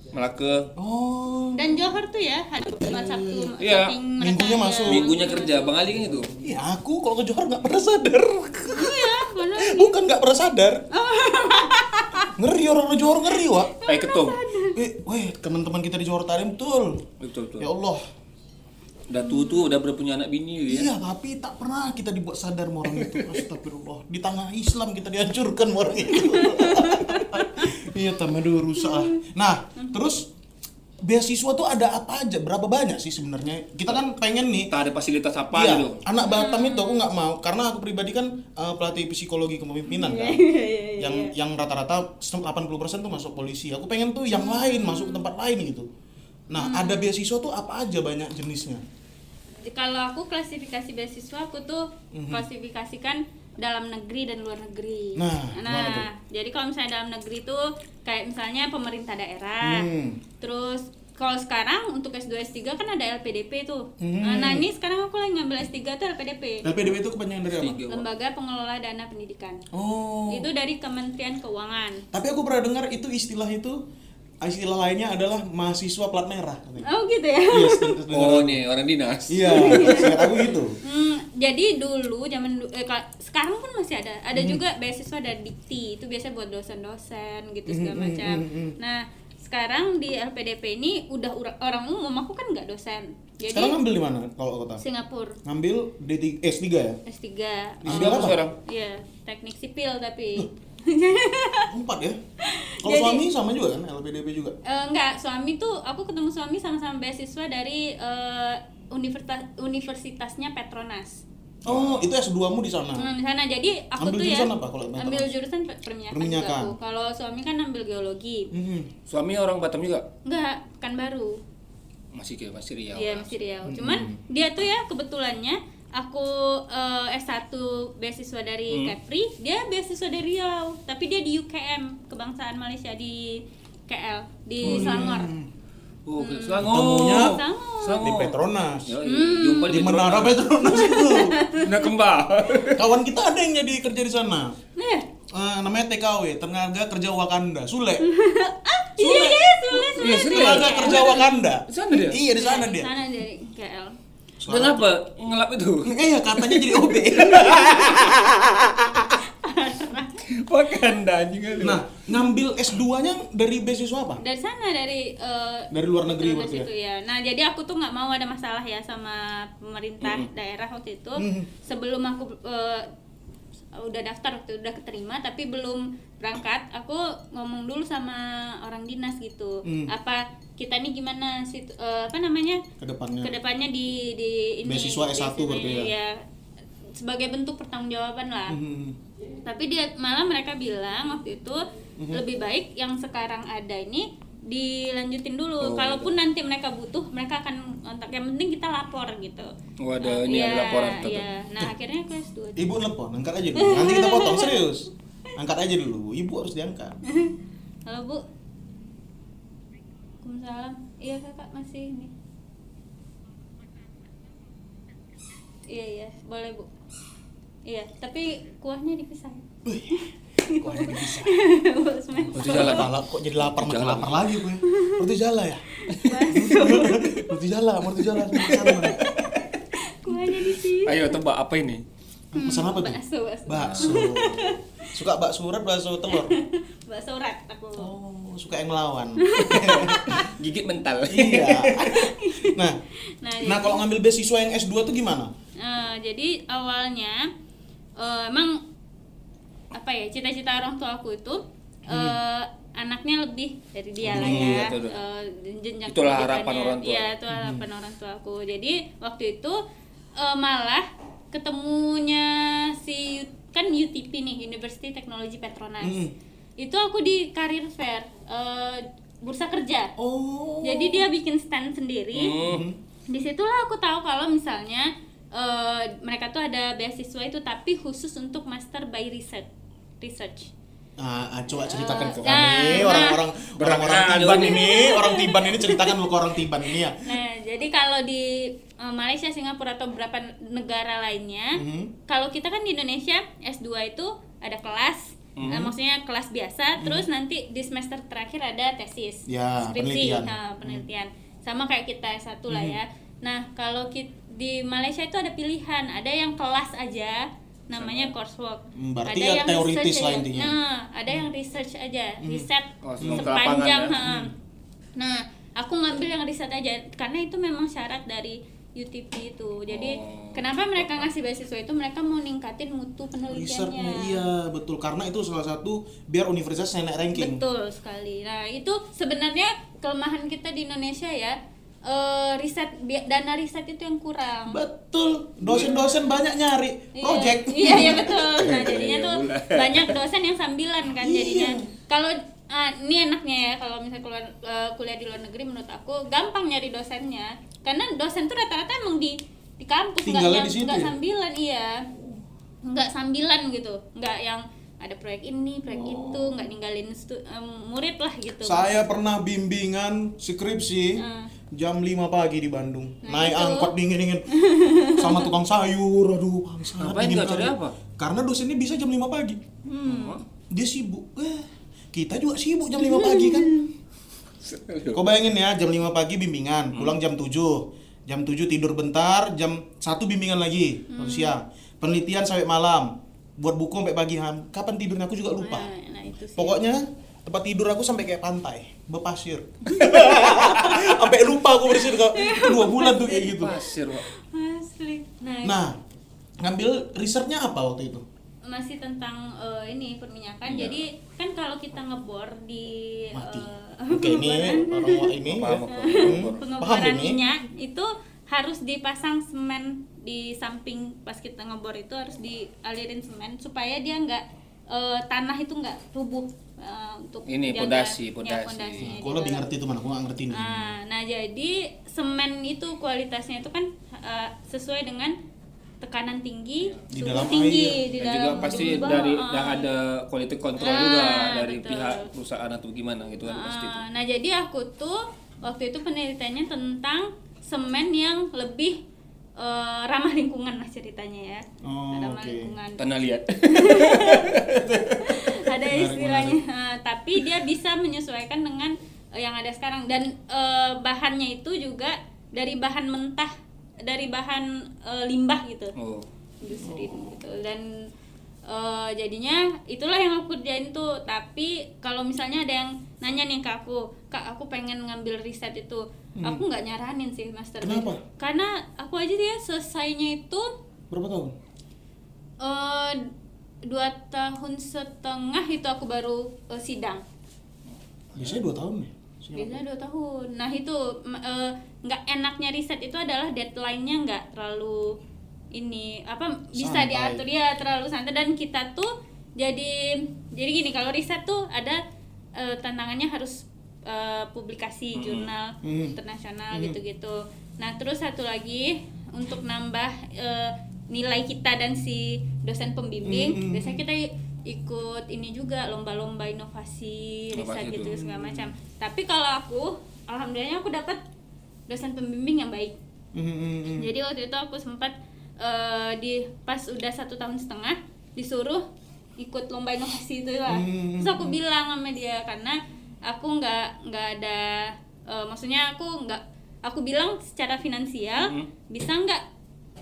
Speaker 2: Melaka
Speaker 1: Oh.
Speaker 4: Dan Johor tuh ya hari Jumat Sabtu
Speaker 2: Iya,
Speaker 1: minggunya
Speaker 4: mereka
Speaker 1: masuk.
Speaker 2: minggunya kerja Bang Ali kan itu
Speaker 1: Iya, aku kalau ke Johor nggak pernah sadar.
Speaker 4: Iya, benar.
Speaker 1: Bukan nggak pernah sadar. ngeri orang di Johor ngeri, Wak.
Speaker 2: eh ketum
Speaker 1: Eh, weh, teman-teman kita di Johor tadi betul.
Speaker 2: betul betul
Speaker 1: Ya Allah.
Speaker 2: Udah tua tuh udah punya anak bini gitu ya
Speaker 1: Iya, tapi tak pernah kita dibuat sadar sama orang itu. Astagfirullah. Di tanah Islam kita dihancurkan sama orang itu. iya, tambah dulu rusak. ah. Nah, terus beasiswa tuh ada apa aja? Berapa banyak sih sebenarnya? Kita kan pengen nih
Speaker 2: Tak ada fasilitas apa
Speaker 1: Iya,
Speaker 2: gitu.
Speaker 1: anak Batam itu aku nggak mau karena aku pribadi kan eh, pelatih psikologi kepemimpinan kan.
Speaker 4: Iya,
Speaker 1: yang yang rata-rata 80% tuh masuk polisi. Aku pengen tuh yang lain masuk ke tempat lain gitu. Nah,
Speaker 4: Hmm.
Speaker 1: ada beasiswa tuh apa aja banyak jenisnya?
Speaker 4: kalau aku klasifikasi beasiswa aku tuh klasifikasikan dalam negeri dan luar negeri.
Speaker 1: Nah, tuh?
Speaker 4: jadi kalau misalnya dalam negeri tuh kayak misalnya pemerintah daerah.
Speaker 1: Hmm.
Speaker 4: Terus kalau sekarang untuk S2 S3 kan ada LPDP tuh.
Speaker 1: Hmm.
Speaker 4: Nah, nah, ini sekarang aku lagi ngambil S3 tuh LPDP.
Speaker 1: LPDP itu kepanjangan dari apa?
Speaker 4: Lembaga Pengelola Dana Pendidikan.
Speaker 1: Oh.
Speaker 4: Itu dari Kementerian Keuangan.
Speaker 1: Tapi aku pernah dengar itu istilah itu istilah lainnya adalah mahasiswa plat merah. katanya.
Speaker 4: Oh gitu ya.
Speaker 1: Iya, sedengar-
Speaker 2: Oh nih orang dinas.
Speaker 1: Iya, seingat aku gitu.
Speaker 4: Hmm, jadi dulu zaman eh, ka- sekarang pun masih ada. Ada
Speaker 1: Hmm.
Speaker 4: juga beasiswa dari Dikti. Itu biasanya buat dosen-dosen gitu
Speaker 1: Hmm,
Speaker 4: segala
Speaker 1: hmm,
Speaker 4: macam.
Speaker 1: hmm, hmm.
Speaker 4: Nah, sekarang di LPDP ini udah orang umum, aku kan nggak dosen. Jadi
Speaker 1: Sekarang ngambil di mana kalau kota?
Speaker 4: Singapura
Speaker 1: Ngambil D3 S3 ya?
Speaker 4: S3.
Speaker 1: S3
Speaker 4: Oh,
Speaker 1: apa?
Speaker 2: sekarang?
Speaker 4: Iya, teknik sipil tapi
Speaker 1: Empat ya? Kalau
Speaker 4: Jadi-
Speaker 1: suami sama juga kan LPDP juga.
Speaker 4: Eh, enggak, suami tuh aku ketemu suami sama-sama beasiswa dari eh, universitas universitasnya Petronas.
Speaker 1: Oh, itu S2-mu di sana.
Speaker 4: Hmm, di sana jadi aku
Speaker 1: Ambil
Speaker 4: tuh ya
Speaker 1: jurusan apa kalau
Speaker 4: ambil jurusan per- perminyakan,
Speaker 1: Perminyakan.
Speaker 4: juga. Kalau suami kan ambil geologi.
Speaker 1: Hmm.
Speaker 2: Suami orang Batam juga.
Speaker 4: Enggak, kan baru.
Speaker 2: Masih ke masih Riau.
Speaker 4: Iya, masih Riau. Cuman dia tuh ya kebetulannya aku eh, S1 beasiswa dari
Speaker 2: Hmm.
Speaker 4: Kepri, dia beasiswa dari Riau, tapi dia di UKM, Kebangsaan Malaysia di KL, di Selangor.
Speaker 2: Oh,
Speaker 4: Hmm.
Speaker 2: ke Selangor.
Speaker 1: Ketemunya
Speaker 4: Selangor.
Speaker 2: Selangor.
Speaker 1: Di Petronas.
Speaker 4: Hmm.
Speaker 2: jumpa
Speaker 1: Di Menara Petronas itu.
Speaker 2: Nah kembang.
Speaker 1: Kawan kita ada yang jadi kerja di sana.
Speaker 4: Nah,
Speaker 1: Eh, namanya TKW, Tenaga Kerja Wakanda, Sule.
Speaker 4: iya iya sulit sulit.
Speaker 2: Iya, Sule.
Speaker 1: Tenaga Kerja Wakanda.
Speaker 2: Di sana dia?
Speaker 1: Iya, di sana dia.
Speaker 4: Sana dari KL.
Speaker 2: Kenapa ngelap itu?
Speaker 1: Eh ya katanya jadi OB.
Speaker 2: Wakanda anjing kali.
Speaker 1: nah, ngambil S2-nya dari beasiswa apa?
Speaker 4: Dari sana dari eh,
Speaker 1: Dari luar negeri
Speaker 4: dari
Speaker 1: berarti ya?
Speaker 4: situ ya. Nah, jadi aku tuh nggak mau ada masalah ya sama pemerintah daerah waktu itu.
Speaker 1: Mhm.
Speaker 4: Sebelum aku eh, udah daftar waktu itu, udah keterima tapi belum berangkat, aku ngomong dulu sama orang dinas gitu.
Speaker 1: Hmm.
Speaker 4: Apa kita nih gimana sih eh, apa namanya?
Speaker 1: Ke
Speaker 4: depannya. Ke depannya di di ini
Speaker 1: Beasiswa S1
Speaker 4: di sini,
Speaker 1: berarti ya?
Speaker 4: ya. Sebagai bentuk pertanggungjawaban lah
Speaker 1: Hmm.
Speaker 4: tapi dia malah mereka bilang waktu itu
Speaker 1: Mhm.
Speaker 4: lebih baik yang sekarang ada ini dilanjutin dulu
Speaker 1: Oh,
Speaker 4: kalaupun nanti mereka butuh mereka akan kontak yang penting kita lapor gitu
Speaker 2: Oh, ada
Speaker 4: Nah,
Speaker 2: ini, ada
Speaker 4: iya,
Speaker 2: laporan tetap.
Speaker 4: iya. nah akhirnya kelas 2
Speaker 1: Ibu telepon, angkat aja. Nanti kita potong serius. Angkat aja dulu. Ibu harus diangkat.
Speaker 4: halo bu Waalaikumsalam iya kakak masih ini iya iya boleh bu iya tapi kuahnya dipisah
Speaker 1: Wih, kok ada bisa?
Speaker 2: Roti jala.
Speaker 1: Kok jadi lapar makin
Speaker 2: Jala.
Speaker 1: lapar lagi gue. Roti jala ya? Roti jala, roti jala
Speaker 4: kuahnya di sini
Speaker 2: Ayo tebak apa ini?
Speaker 1: Pesan apa tuh?
Speaker 4: bakso bakso
Speaker 1: Bakso. Suka bakso urat, bakso telur.
Speaker 4: bakso rat aku
Speaker 1: Oh, suka yang melawan.
Speaker 2: Gigit mental.
Speaker 1: iya. Nah,
Speaker 4: nah,
Speaker 1: nah kalau ngambil beasiswa yang S2 tuh gimana?
Speaker 4: Nah, jadi awalnya eh, emang apa ya cita-cita orang tua aku itu eh, anaknya lebih dari dia lah
Speaker 2: Hmm,
Speaker 4: ya
Speaker 2: iya, itu
Speaker 4: eh, jenjang
Speaker 2: Itulah harapan orang tua.
Speaker 4: Iya, itu harapan orang tua aku. Jadi waktu itu eh, malah ketemunya si kan UTP nih University Technology Petronas.
Speaker 1: Hmm.
Speaker 4: Itu aku di career fair eh, bursa kerja.
Speaker 1: Oh.
Speaker 4: Jadi dia bikin stand sendiri
Speaker 2: Hmm.
Speaker 4: di situlah aku tahu kalau misalnya eh, mereka tuh ada beasiswa itu tapi khusus untuk master by research research
Speaker 1: Ah, ah, coba ceritakan ke
Speaker 4: Nah,
Speaker 1: kami
Speaker 4: nah.
Speaker 1: orang-orang orang-orang
Speaker 2: Berat
Speaker 1: Tiban ini, orang Tiban ini ceritakan ke orang Tiban ini ya.
Speaker 4: nah jadi kalau di eh, Malaysia Singapura atau beberapa negara lainnya
Speaker 1: Mhm.
Speaker 4: kalau kita kan di Indonesia S2 itu ada kelas
Speaker 1: Mhm.
Speaker 4: eh, maksudnya kelas biasa terus nanti di semester terakhir ada tesis
Speaker 1: Ya,
Speaker 4: skripsi
Speaker 1: penelitian.
Speaker 4: nah, penelitian sama kayak kita S1 lah
Speaker 1: Mhm.
Speaker 4: ya nah kalau di Malaysia itu ada pilihan ada yang kelas aja namanya coursework
Speaker 1: Hmm, berarti
Speaker 4: ada
Speaker 1: ya
Speaker 4: yang
Speaker 1: teoritis
Speaker 4: research
Speaker 1: lah
Speaker 4: aja.
Speaker 1: intinya.
Speaker 4: nah ada yang research aja riset
Speaker 2: Oh,
Speaker 4: sepanjang
Speaker 2: ya.
Speaker 4: ha. nah aku ngambil yang riset aja karena itu memang syarat dari UTP itu. Jadi
Speaker 2: Oh.
Speaker 4: kenapa mereka ngasih beasiswa itu? Mereka mau ningkatin mutu
Speaker 1: Risetnya
Speaker 4: penelitiannya.
Speaker 1: iya betul karena itu salah satu biar universitas naik ranking.
Speaker 4: Betul sekali. Nah, itu sebenarnya kelemahan kita di Indonesia ya. Eh, riset dana riset itu yang kurang.
Speaker 1: Betul. Dosen-dosen banyak nyari
Speaker 4: Iya.
Speaker 1: project.
Speaker 4: Iya, iya betul. Nah, jadinya
Speaker 2: Iya,
Speaker 4: tuh banyak dosen yang sambilan kan jadinya.
Speaker 1: Iya.
Speaker 4: Kalau ah, ini enaknya ya kalau misalnya keluar eh, kuliah di luar negeri menurut aku gampang nyari dosennya. Karena dosen tuh rata-rata emang di di kampus nggak yang nggak
Speaker 1: ya?
Speaker 4: sambilan iya. Nggak sambilan gitu. Nggak yang ada proyek ini, proyek itu, nggak ninggalin stu- em, murid lah gitu.
Speaker 1: Saya pernah bimbingan skripsi
Speaker 4: Hmm.
Speaker 1: Jam 5 pagi di Bandung.
Speaker 4: Nah,
Speaker 1: Naik
Speaker 4: itu.
Speaker 1: angkot dingin-dingin sama tukang sayur. Aduh, bangsat.
Speaker 2: Ngapain
Speaker 1: dingin
Speaker 2: nggak cari apa?
Speaker 1: Karena dosennya bisa jam 5 pagi.
Speaker 4: Hmm.
Speaker 1: Dia sibuk. Eh, kita juga sibuk jam 5 pagi kan. Kau bayangin ya, jam 5 pagi bimbingan, pulang jam 7. Jam 7 tidur bentar, jam 1 bimbingan lagi, siang. Penelitian sampai malam. Buat buku sampai pagi. Ham. Kapan tidurnya aku juga lupa.
Speaker 4: Nah, nah, itu sih.
Speaker 1: Pokoknya tempat tidur aku sampai kayak pantai, berpasir. sampai lupa aku bersih kok. Itu dua bulan tuh kayak gitu.
Speaker 2: Pasir, Pak.
Speaker 4: Asli. Nah,
Speaker 1: Nah, ngambil risetnya apa waktu itu?
Speaker 4: masih tentang eh, ini perminyakan.
Speaker 1: Iya.
Speaker 4: Jadi kan kalau kita ngebor di
Speaker 1: Mati.
Speaker 4: eh,
Speaker 1: Oke, ini orang ini
Speaker 2: Paham,
Speaker 1: ya. Hmm, paham
Speaker 4: pengeboran
Speaker 1: ini.
Speaker 4: minyak itu harus dipasang semen di samping pas kita ngebor itu harus dialirin semen supaya dia nggak eh, tanah itu nggak rubuh eh, untuk
Speaker 2: Ini,
Speaker 4: jaga-
Speaker 2: pondasi,
Speaker 4: ya,
Speaker 2: pondasi.
Speaker 4: pondasinya
Speaker 1: Kau
Speaker 4: di
Speaker 1: lebih ngerti tuh mana? Aku nggak ngerti nih.
Speaker 4: Nah, nah jadi semen itu kualitasnya itu kan eh, sesuai dengan tekanan tinggi,
Speaker 1: Di
Speaker 4: suhu
Speaker 1: dalam
Speaker 4: tinggi
Speaker 1: air.
Speaker 4: di
Speaker 2: Dan
Speaker 4: dalam
Speaker 2: juga pasti
Speaker 4: bawah,
Speaker 2: dari yang ada quality control
Speaker 4: Ah,
Speaker 2: juga dari
Speaker 4: betul.
Speaker 2: pihak perusahaan atau gimana gitu kan pasti itu.
Speaker 4: Ah, Nah, jadi aku tuh waktu itu penelitiannya tentang semen yang lebih eh, ramah lingkungan lah ceritanya ya.
Speaker 1: Oh,
Speaker 4: ramah
Speaker 1: oke.
Speaker 4: lingkungan.
Speaker 2: Tanah liat.
Speaker 4: Ada istilahnya. Ah, tapi dia bisa menyesuaikan dengan eh, yang ada sekarang dan eh, bahannya itu juga dari bahan mentah, dari bahan eh, limbah gitu.
Speaker 2: Oh.
Speaker 4: industri gitu dan eh, jadinya itulah yang aku kerjain tuh tapi kalau misalnya ada yang nanya nih ke aku kak aku pengen ngambil riset itu aku nggak nyaranin sih master
Speaker 1: Hmm. Kenapa?
Speaker 4: karena aku aja dia selesainya itu
Speaker 1: Berapa tahun?
Speaker 4: eh, dua tahun setengah itu aku baru eh, sidang
Speaker 1: Biasanya dua tahun nih.
Speaker 4: biasanya dua tahun nah itu nggak enaknya riset itu adalah deadline-nya nggak terlalu ini apa bisa
Speaker 1: Santai.
Speaker 4: diatur ya terlalu santai dan kita tuh jadi jadi gini kalau riset tuh ada eh, tantangannya harus eh, publikasi jurnal
Speaker 1: Hmm.
Speaker 4: internasional gitu-gitu nah terus satu lagi untuk nambah eh, nilai kita dan si dosen pembimbing
Speaker 1: Hmm.
Speaker 4: biasanya kita ikut ini juga lomba-lomba inovasi riset gitu segala macam tapi kalau aku alhamdulillahnya aku dapat dosen pembimbing yang baik
Speaker 1: Hmm, hmm, hmm.
Speaker 4: jadi waktu itu aku sempat eh, di pas udah satu tahun setengah disuruh ikut lomba inovasi itu lah
Speaker 1: Hmm.
Speaker 4: terus aku bilang sama dia karena aku nggak nggak ada eh, maksudnya aku nggak aku bilang secara finansial
Speaker 2: Hmm.
Speaker 4: bisa nggak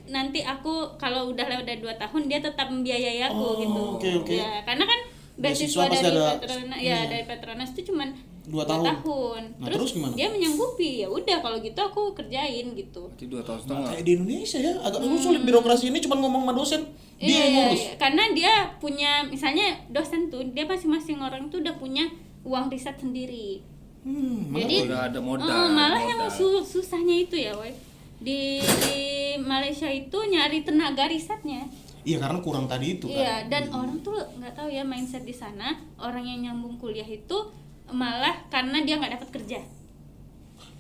Speaker 4: nanti aku kalau udah lewat dari dua tahun dia tetap membiayai aku
Speaker 1: Oh,
Speaker 4: gitu
Speaker 1: oke, oke.
Speaker 4: ya karena kan
Speaker 1: Beasiswa
Speaker 4: dari
Speaker 1: ada-
Speaker 4: Petronas
Speaker 1: iya.
Speaker 4: ya dari Petronas itu cuman
Speaker 1: Dua tahun.
Speaker 4: tahun.
Speaker 1: Nah, terus gimana?
Speaker 4: dia menyanggupi ya udah kalau gitu aku kerjain gitu
Speaker 2: Berarti dua tahun
Speaker 1: Nah,
Speaker 2: setengah.
Speaker 1: kayak di Indonesia ya, agak sulit birokrasi ini cuma ngomong sama dosen, dia
Speaker 4: Iya,
Speaker 1: yang
Speaker 4: iya,
Speaker 1: ngurus.
Speaker 4: iya. karena dia punya misalnya dosen tuh dia masing-masing orang tuh udah punya uang riset sendiri
Speaker 1: Hmm,
Speaker 4: Jadi-?
Speaker 2: Udah ada modal.
Speaker 4: Eh, malah yang
Speaker 2: modal.
Speaker 4: su- susahnya itu ya woy di, di Malaysia itu nyari tenaga risetnya
Speaker 1: Iya karena kurang tadi itu kan.
Speaker 4: iya dan orang tuh nggak tahu ya mindset di sana orang yang nyambung kuliah itu malah karena dia nggak dapat kerja.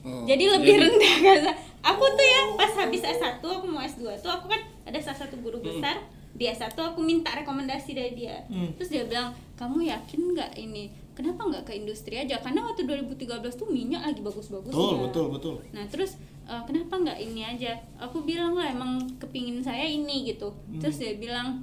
Speaker 2: Oh,
Speaker 4: jadi lebih rendah kan aku tuh ya pas habis S1 aku mau S2 tuh aku kan ada salah satu guru besar di S1 aku minta rekomendasi dari dia.
Speaker 1: Hmm.
Speaker 4: terus dia bilang kamu yakin nggak ini? Kenapa nggak ke industri aja? Karena waktu 2013 tuh minyak lagi bagus-bagusnya.
Speaker 1: Betul, betul, betul.
Speaker 4: nah terus eh, kenapa nggak ini aja? Aku bilang lah emang kepingin saya ini gitu.
Speaker 1: Hmm.
Speaker 4: terus dia bilang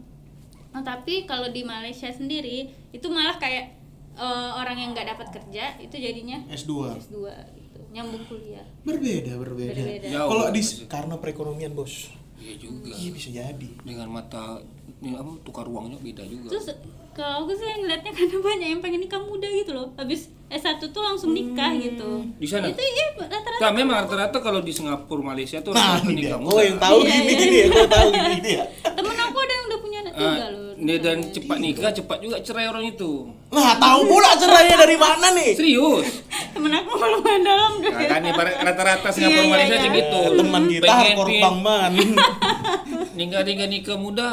Speaker 4: "Oh, tapi kalau di Malaysia sendiri itu malah kayak eh, orang yang nggak dapat kerja itu jadinya
Speaker 1: S2.
Speaker 4: S2 gitu nyambung kuliah
Speaker 1: Berbeda, berbeda.
Speaker 4: Berbeda.
Speaker 1: Kalau di karena perekonomian, Bos.
Speaker 2: Iya juga.
Speaker 1: Iya bisa jadi.
Speaker 2: Dengan mata ini apa tukar uangnya beda juga.
Speaker 4: terus kalau aku sih ngeliatnya karena banyak yang pengen nikah muda gitu loh habis S1 tuh langsung nikah gitu.
Speaker 2: Di sana?
Speaker 4: Itu iya rata-rata.
Speaker 2: Nah, memang rata-rata kalau di Singapura Malaysia tuh
Speaker 1: Nah,
Speaker 2: rata-rata nikah
Speaker 1: Oh,
Speaker 2: muda.
Speaker 1: yang tahu
Speaker 4: Iya,
Speaker 1: gini
Speaker 4: iya.
Speaker 1: gini ya, gua tahu gini gini ya.
Speaker 4: Temen aku ada yang udah punya anak
Speaker 2: Ah,
Speaker 4: tiga loh.
Speaker 2: Dia dan cepat nikah, cepat juga cerai orang itu.
Speaker 1: Nah, tahu pula cerainya dari mana nih?
Speaker 2: Serius.
Speaker 4: Temen aku lumayan dalam.
Speaker 2: Nah, kan ibarat rata-rata Singapura
Speaker 4: Iya, iya,
Speaker 2: Malaysia
Speaker 4: iya.
Speaker 2: kayak gitu.
Speaker 1: Teman kita
Speaker 2: Pengen
Speaker 1: hardcore
Speaker 2: pin-
Speaker 1: bang man.
Speaker 2: nikah nikah nikah muda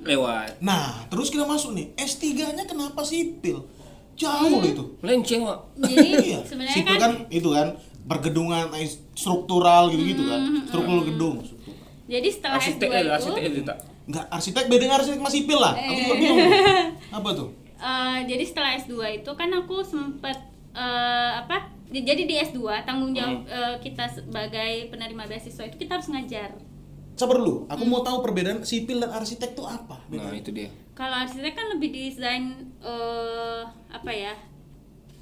Speaker 2: lewat.
Speaker 1: Nah, terus kita masuk nih. S3-nya kenapa sipil? Jauh loh itu.
Speaker 2: Melenceng, Pak.
Speaker 4: Jadi
Speaker 1: Iya.
Speaker 4: sebenarnya
Speaker 1: Sipil
Speaker 4: kan,
Speaker 1: kan itu kan bergedungan eh, struktural gitu-gitu kan. Struktural gedung.
Speaker 4: jadi setelah
Speaker 2: Arsitek
Speaker 4: S2
Speaker 2: ya,
Speaker 4: itu
Speaker 2: arsitek itu tak.
Speaker 1: Enggak, arsitek beda dengan arsitek sama sipil lah. Aku juga bingung. Apa tuh?
Speaker 4: eh, jadi setelah S2 itu kan aku sempet eh, apa? di- Jadi di S2 tanggung jawab
Speaker 2: Hmm.
Speaker 4: eh, kita sebagai penerima beasiswa itu kita harus ngajar.
Speaker 1: Sabar dulu, aku mau tahu perbedaan sipil dan arsitek tuh apa?
Speaker 2: Nah, itu dia.
Speaker 4: Kalau arsitek kan lebih desain eh apa ya?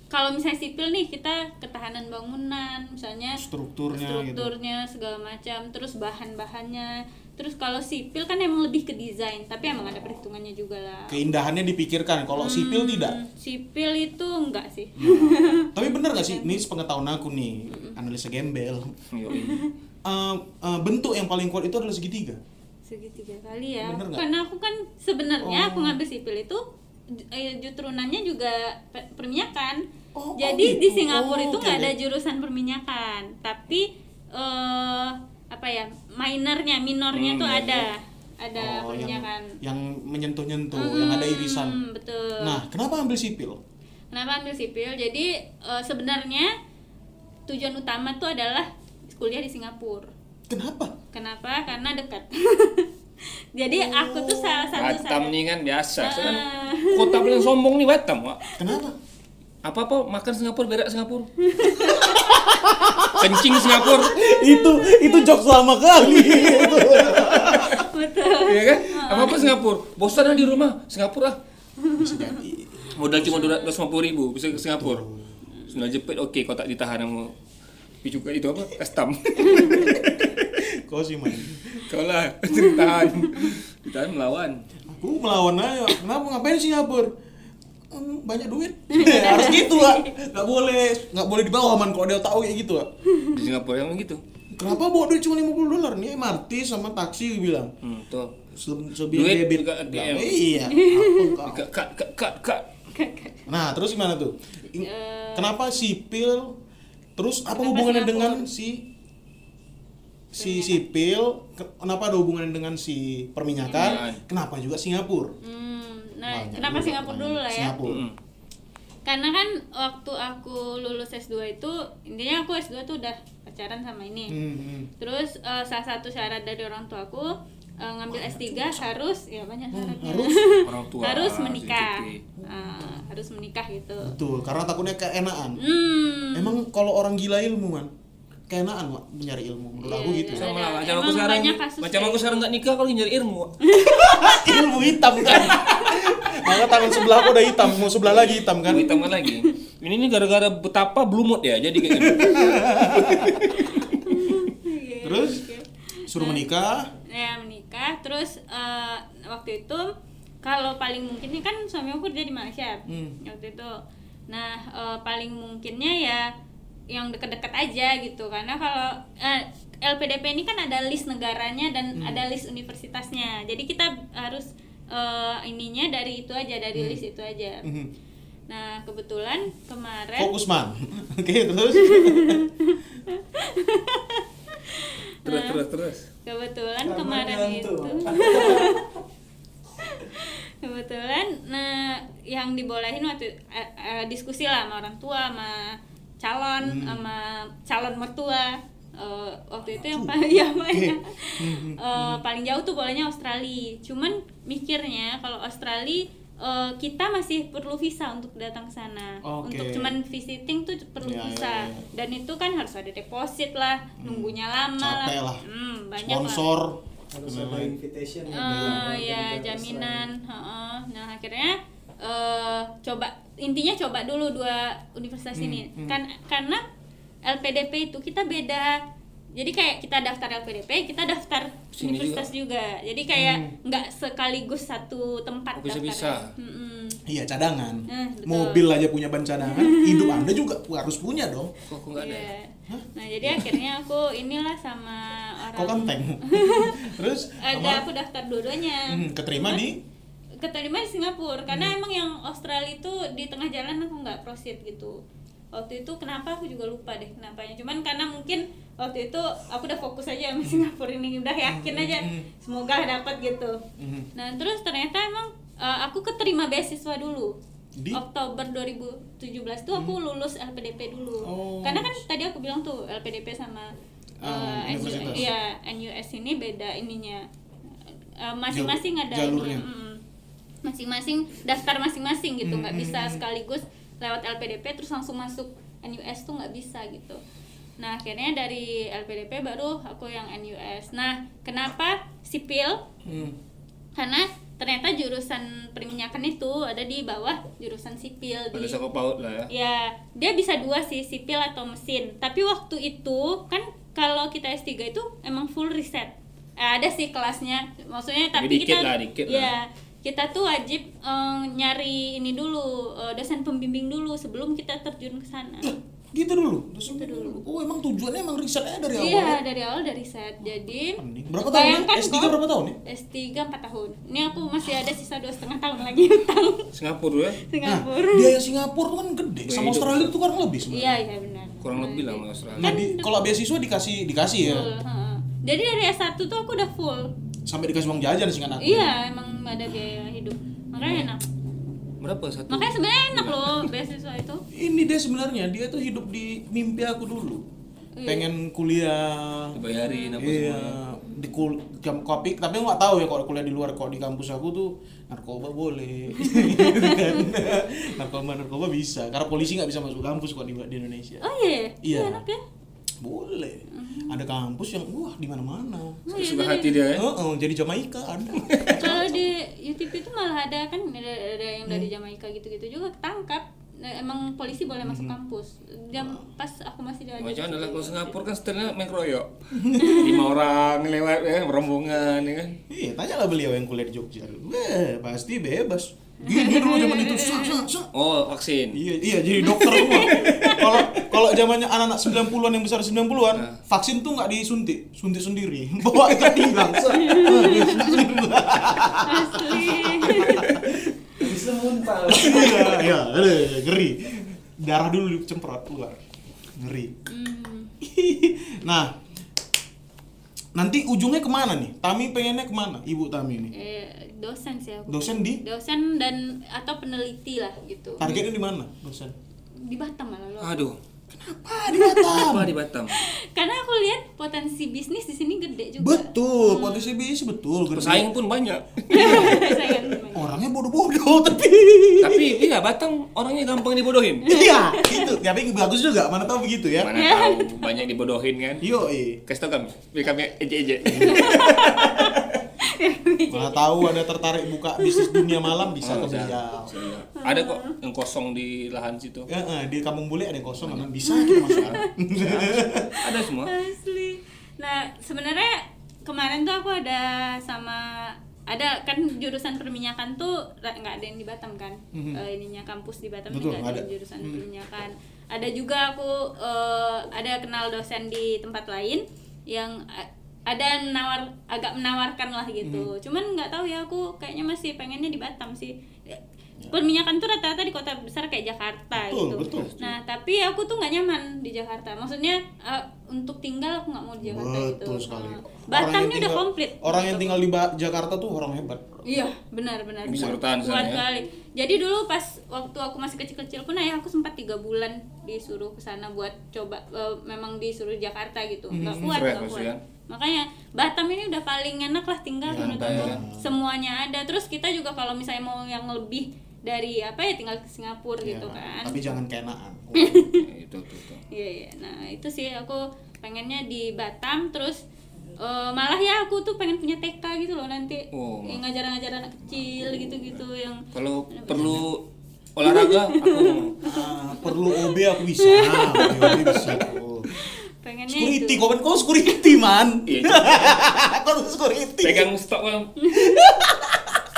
Speaker 4: Kalau misalnya sipil nih kita ketahanan bangunan, misalnya
Speaker 1: Strukturnya gitu.
Speaker 4: strukturnya segala macam, terus bahan-bahannya. Terus kalau sipil kan emang lebih ke desain, tapi emang ada perhitungannya juga lah.
Speaker 1: Keindahannya dipikirkan. Kalau sipil tidak.
Speaker 4: Hmm, Sipil itu enggak sih.
Speaker 1: Tapi bener gak sih? Ini sepengetahuan aku nih, analisa gembel. Eh, eh, bentuk yang paling kuat itu adalah segitiga.
Speaker 4: Segitiga kali ya.
Speaker 1: Bener nggak?
Speaker 4: Karena aku kan sebenarnya
Speaker 1: Oh.
Speaker 4: aku ngambil sipil itu eh, jutrunannya juga pe- perminyakan.
Speaker 1: Oh, oh
Speaker 4: Jadi
Speaker 1: gitu.
Speaker 4: di Singapura
Speaker 1: Oh,
Speaker 4: itu nggak ada
Speaker 1: oke.
Speaker 4: jurusan perminyakan, tapi eh apa ya minornya minornya
Speaker 2: Hmm,
Speaker 4: tuh
Speaker 2: iya,
Speaker 4: ada ada
Speaker 1: Oh, yang,
Speaker 4: perminyakan.
Speaker 1: yang menyentuh-nyentuh, yang ada irisan.
Speaker 4: Hmm, betul.
Speaker 1: Nah, kenapa ambil sipil?
Speaker 4: Kenapa ambil sipil? Jadi eh, sebenarnya tujuan utama tuh adalah kuliah di Singapura.
Speaker 1: Kenapa?
Speaker 4: Kenapa? Karena dekat. Jadi aku tuh salah satu
Speaker 2: Batam nih kan biasa. Kan kota paling sombong nih Batam.
Speaker 1: Kenapa?
Speaker 2: Apa-apa makan Singapura, berak Singapura. Kencing Singapura.
Speaker 1: itu itu jokes lama kali.
Speaker 4: betul.
Speaker 2: Iya kan? Apa-apa Singapura. Bosan di rumah, Singapura.
Speaker 1: Bisa jadi.
Speaker 2: Modal cuma 250 ribu bisa ke Singapura. Sudah jepit oke kau tak ditahan sama tapi juga itu apa? Custom.
Speaker 1: Kau sih man.
Speaker 2: kau lah ditahan. Ditahan melawan.
Speaker 1: Aku melawan aja. Kenapa ngapain Singapura? "Hmm, banyak duit. Harus gitu lah. Gak boleh, nggak boleh di bawah man kalau dia tahu kayak gitu lah.
Speaker 2: Di Singapura yang gitu.
Speaker 1: Kenapa bawa duit cuma 50 dolar? Nih MRT sama taksi bilang.
Speaker 2: Hmm, tuh.
Speaker 1: Se- Sebelum debit.
Speaker 2: juga
Speaker 1: Iya.
Speaker 2: Kak, kak, kak, kak, kak.
Speaker 1: Nah, terus gimana tuh?
Speaker 4: Eh.
Speaker 1: Kenapa sipil? Terus apa
Speaker 4: Kenapa
Speaker 1: hubungannya
Speaker 4: Singapura?
Speaker 1: dengan si si sipil? Ke- Kenapa ada hubungannya dengan si perminyakan?
Speaker 2: Perminyakan.
Speaker 1: Kenapa juga Singapura?
Speaker 4: Hmm, nah,
Speaker 1: Banyak
Speaker 4: kenapa Singapura dulu lah ya?
Speaker 1: Singapura.
Speaker 2: Hmm.
Speaker 4: Karena kan waktu aku lulus S2 itu intinya aku S2 tuh udah pacaran sama ini.
Speaker 1: Hmm.
Speaker 4: Terus eh, salah satu syarat dari orang tua aku eh, ngambil S3 harus ya banyak syaratnya.
Speaker 1: harus.
Speaker 2: Orang tua.
Speaker 4: harus menikah. Eh, harus menikah gitu.
Speaker 1: Betul, karena takutnya keenaan.
Speaker 4: Hmm.
Speaker 1: Emang kalau orang gila ilmu man, keenaan Mak, mencari ilmu menurut aku
Speaker 4: Iya,
Speaker 1: gitu.
Speaker 4: iya.
Speaker 2: Sama
Speaker 4: Ada-
Speaker 2: lah, macam aku sekarang, macam aku sekarang nggak nikah kalau nyari ilmu.
Speaker 1: ilmu hitam kan. Maka tangan sebelah aku udah hitam, mau sebelah lagi hitam kan.
Speaker 2: Kan hitamkan lagi. Ini nih gara-gara betapa blumut ya, jadi kayak gitu.
Speaker 4: Iya,
Speaker 1: Terus
Speaker 4: oke.
Speaker 1: suruh menikah.
Speaker 4: ya menikah terus eh, waktu itu kalau paling mungkinnya kan suami aku kerja di Malaysia
Speaker 1: Hmm.
Speaker 4: waktu itu nah eh, paling mungkinnya ya yang deket-deket aja gitu karena kalau eh, LPDP ini kan ada list negaranya dan
Speaker 1: Hmm.
Speaker 4: ada list universitasnya jadi kita harus eh, ininya dari itu aja dari
Speaker 1: Hmm.
Speaker 4: list itu aja
Speaker 1: Mhm.
Speaker 4: nah kebetulan kemarin
Speaker 1: Fokus man. Oke, terus
Speaker 2: Terus, terus, terus.
Speaker 4: kebetulan
Speaker 3: Karena
Speaker 4: kemarin itu kebetulan nah yang dibolehin waktu eh, eh, diskusi lah sama orang tua sama calon
Speaker 1: Hmm.
Speaker 4: sama calon mertua Eh, waktu itu yang paling ya ya.
Speaker 1: Hmm,
Speaker 4: Eh, paling jauh tuh bolehnya Australia cuman mikirnya kalau Australia eh, kita masih perlu visa untuk datang ke sana
Speaker 1: Oke.
Speaker 4: untuk cuman visiting tuh perlu
Speaker 1: Ya,
Speaker 4: visa
Speaker 1: ya, ya.
Speaker 4: dan itu kan harus ada deposit lah nunggunya lama
Speaker 1: Capek lah.
Speaker 4: Hmm, banyak lah.
Speaker 1: sponsor.
Speaker 3: harus ada invitation ya, dari
Speaker 4: ya
Speaker 3: negara
Speaker 4: jaminan heeh. nah akhirnya eh, coba intinya coba dulu dua universitas
Speaker 1: Hmm,
Speaker 4: ini
Speaker 1: hmm.
Speaker 4: kan karena LPDP itu kita beda jadi kayak kita daftar LPDP kita daftar
Speaker 2: Sini
Speaker 4: universitas juga. jadi kayak
Speaker 1: Hmm.
Speaker 4: nggak sekaligus satu tempat
Speaker 2: Oh, bisa-bisa.
Speaker 4: daftarnya. Mm-mm.
Speaker 1: Iya cadangan.
Speaker 4: Eh, betul.
Speaker 1: Mobil aja punya ban cadangan, hidup anda juga harus punya dong.
Speaker 2: Kok aku nggak ada?
Speaker 4: Iya. Nah jadi akhirnya aku inilah sama orang.
Speaker 1: Kok kan tank? Terus
Speaker 4: Ada
Speaker 1: sama-
Speaker 4: aku daftar dua-duanya.
Speaker 1: Hmm, keterima di
Speaker 4: keterima di Singapura karena
Speaker 1: Hmm.
Speaker 4: emang yang Australia itu di tengah jalan aku nggak proceed gitu waktu itu kenapa aku juga lupa deh kenapanya. Cuman karena mungkin waktu itu aku udah fokus aja sama Singapura ini udah yakin aja semoga dapat gitu.
Speaker 1: Hmm.
Speaker 4: nah terus ternyata emang uh, aku keterima beasiswa dulu.
Speaker 1: Di?
Speaker 4: Oktober 2017 tuh aku lulus LPDP dulu.
Speaker 1: Oh.
Speaker 4: karena kan tadi aku bilang tuh LPDP sama uh, iya, NUS ini beda ininya. Uh, masing-masing
Speaker 1: Jal-
Speaker 4: ada
Speaker 1: jalurnya.
Speaker 4: mm masing-masing daftar masing-masing gitu. Nggak
Speaker 1: Hmm,
Speaker 4: bisa
Speaker 1: hmm, hmm.
Speaker 4: sekaligus lewat LPDP terus langsung masuk NUS tuh nggak bisa gitu nah akhirnya dari LPDP baru aku yang NUS nah kenapa sipil
Speaker 1: Hmm.
Speaker 4: karena ternyata jurusan perminyakan itu ada di bawah jurusan sipil
Speaker 2: Ada
Speaker 4: di
Speaker 2: paut lah ya.
Speaker 4: ya dia bisa dua sih sipil atau mesin tapi waktu itu kan kalau kita S3 itu emang full riset Eh, ada sih kelasnya maksudnya
Speaker 2: Tapi
Speaker 4: tapi,
Speaker 2: dikit
Speaker 4: kita
Speaker 2: lah, dikit
Speaker 4: ya
Speaker 2: lah.
Speaker 4: Kita tuh wajib eh, nyari ini dulu eh, dosen pembimbing dulu sebelum kita terjun ke sana
Speaker 1: Gitu dulu. Terus
Speaker 4: Gitu dulu.
Speaker 1: Oh, emang tujuannya emang risetnya dari awal.
Speaker 4: iya
Speaker 1: ya?
Speaker 4: dari awal dari riset jadi.
Speaker 1: Berapa tahun? ya?
Speaker 4: bayangkan
Speaker 1: S3
Speaker 4: kok,
Speaker 1: berapa tahun ya?
Speaker 4: S3 4 tahun ini aku masih ada sisa dua setengah tahun lagi utang
Speaker 2: Singapura ya.
Speaker 1: Nah,
Speaker 4: Singapura
Speaker 1: biaya Singapura tuh kan gede.
Speaker 2: Biaya
Speaker 1: Sama
Speaker 2: hidup.
Speaker 1: Australia itu kurang lebih sebenarnya.
Speaker 4: iya iya benar
Speaker 2: Kurang lebih lah
Speaker 4: Nah,
Speaker 2: sama Australia.
Speaker 1: Nah, di- kalau beasiswa dikasih dikasih ya.
Speaker 4: full, heeh. jadi dari S1 tuh aku udah full
Speaker 1: Sampai dikasih uang jajan sih kan aku.
Speaker 4: Iya, emang ada biaya hidup. Makanya enak.
Speaker 2: Berapa satu?
Speaker 4: Makanya sebenarnya enak loh beasiswa itu.
Speaker 1: Ini dia sebenarnya dia tuh hidup di mimpi aku dulu.
Speaker 4: Iya.
Speaker 1: Pengen kuliah.
Speaker 2: Dibayarin apa
Speaker 1: Iya,
Speaker 2: semuanya.
Speaker 1: di kul jam kopi, tapi nggak tahu ya kalau kuliah di luar kalau di kampus aku tuh narkoba boleh, narkoba narkoba bisa, karena polisi nggak bisa masuk kampus kok di, di Indonesia.
Speaker 4: Oh iya,
Speaker 1: Iya.
Speaker 4: enak ya.
Speaker 1: Boleh, ada kampus yang wah di mana-mana.
Speaker 4: Oh, iya,
Speaker 2: Suka
Speaker 4: jadi-
Speaker 2: hati dia ya.
Speaker 1: Heeh, jadi Jamaika ada.
Speaker 4: Kalau di UTP itu malah ada kan ada, ada yang
Speaker 1: Hmm.
Speaker 4: dari Jamaika gitu-gitu juga ketangkap. Nah, emang polisi boleh masuk kampus. Jam pas aku masih di
Speaker 2: Macam mana lah kalau Singapura kan setelahnya main keroyok. Lima orang lewat ya, rombongan ya kan.
Speaker 1: Iya, tanyalah beliau yang kuliah di Jogja. Wah, pasti bebas. Gini dulu zaman itu, sak, sak, sak.
Speaker 2: Oh, vaksin.
Speaker 1: Iya, iya jadi dokter semua. Kalau kalau zamannya anak-anak 90-an yang besar 90-an,
Speaker 2: Nah.
Speaker 1: vaksin tuh nggak disuntik, suntik sendiri. Bawa ikat pinggang.
Speaker 4: Asli.
Speaker 3: Bisa muntah.
Speaker 1: Iya, iya, aduh, ngeri. Darah dulu dicemprot keluar. Ngeri.
Speaker 4: Hmm.
Speaker 1: nah, nanti ujungnya ke mana nih? Tami pengennya ke mana? Ibu Tami nih.
Speaker 4: Eh, dosen sih aku.
Speaker 1: Dosen di?
Speaker 4: Dosen dan atau peneliti lah gitu.
Speaker 1: Targetnya di mana? Dosen.
Speaker 4: Di Batam malah loh.
Speaker 2: Aduh.
Speaker 1: Ah, di Batam.
Speaker 2: Apa di Batam?
Speaker 4: Karena aku lihat potensi bisnis di sini gede juga.
Speaker 1: Betul, potensi bisnis betul. gede.
Speaker 2: Pesaing pun banyak.
Speaker 1: Orangnya bodoh-bodoh tapi.
Speaker 2: Tapi iya Batam orangnya gampang dibodohin.
Speaker 1: Iya, itu. Tapi bagus juga, mana tahu begitu ya.
Speaker 2: Mana tahu banyak dibodohin kan.
Speaker 1: Yo, eh.
Speaker 2: Kasih tau kami, biar kami ejek-ejek.
Speaker 1: Mana tahu ada tertarik buka bisnis dunia malam bisa
Speaker 2: Oh,
Speaker 1: ke beliau.
Speaker 2: Ada kok yang kosong di lahan situ.
Speaker 1: Ya, eh, di kampung bule ada yang kosong, kan? bisa kita masuk.
Speaker 2: Ada semua.
Speaker 4: Asli. Nah, sebenarnya kemarin tuh aku ada sama ada kan jurusan perminyakan tuh nggak ada yang di Batam kan
Speaker 1: Mhm.
Speaker 4: Eh, ininya kampus di Batam
Speaker 1: Betul,
Speaker 4: nggak ada,
Speaker 1: ada.
Speaker 4: jurusan
Speaker 1: Hmm.
Speaker 4: perminyakan ada juga aku eh, ada kenal dosen di tempat lain yang ada menawar agak menawarkan lah gitu
Speaker 1: Hmm.
Speaker 4: cuman nggak tahu ya aku kayaknya masih pengennya di Batam sih perminyakan tuh rata-rata di kota besar kayak Jakarta
Speaker 1: Betul,
Speaker 4: gitu
Speaker 1: betul.
Speaker 4: nah tapi aku tuh nggak nyaman di Jakarta maksudnya eh, untuk tinggal aku nggak mau di Jakarta gitu
Speaker 1: Betul sekali.
Speaker 4: Nah, Batam ini udah komplit
Speaker 1: Orang yang tinggal di Ba- Jakarta tuh orang hebat.
Speaker 4: Iya, benar benar.
Speaker 2: Bisa bertahan
Speaker 4: Kuat
Speaker 2: ya?
Speaker 4: sekali. Jadi dulu pas waktu aku masih kecil-kecil pun ayah aku sempat tiga bulan disuruh ke sana buat coba eh, memang disuruh Jakarta gitu. Nggak
Speaker 1: Mhm.
Speaker 4: kuat,
Speaker 2: Stres
Speaker 4: nggak kuat.
Speaker 2: kan?
Speaker 4: Makanya Batam ini udah paling enak lah tinggal
Speaker 1: Ya,
Speaker 4: menurut aku.
Speaker 2: ya.
Speaker 4: Semuanya ada. Terus kita juga kalau misalnya mau yang lebih dari apa ya tinggal ke Singapura
Speaker 1: Ya,
Speaker 4: gitu kan.
Speaker 1: Tapi jangan kenaan.
Speaker 2: itu tuh tuh.
Speaker 4: Iya, iya. Nah, itu sih aku pengennya di Batam terus eh, malah ya aku tuh pengen punya TK gitu loh nanti
Speaker 2: Oh,
Speaker 4: yang ngajar-ngajar anak kecil gitu-gitu yang
Speaker 2: Kalau perlu olahraga aku
Speaker 1: Ah, perlu OB aku bisa. OB bisa. Oh.
Speaker 4: pengennya
Speaker 1: Security,
Speaker 4: itu
Speaker 1: kau kan kau security man.
Speaker 2: iya
Speaker 1: kau security.
Speaker 2: pegang stok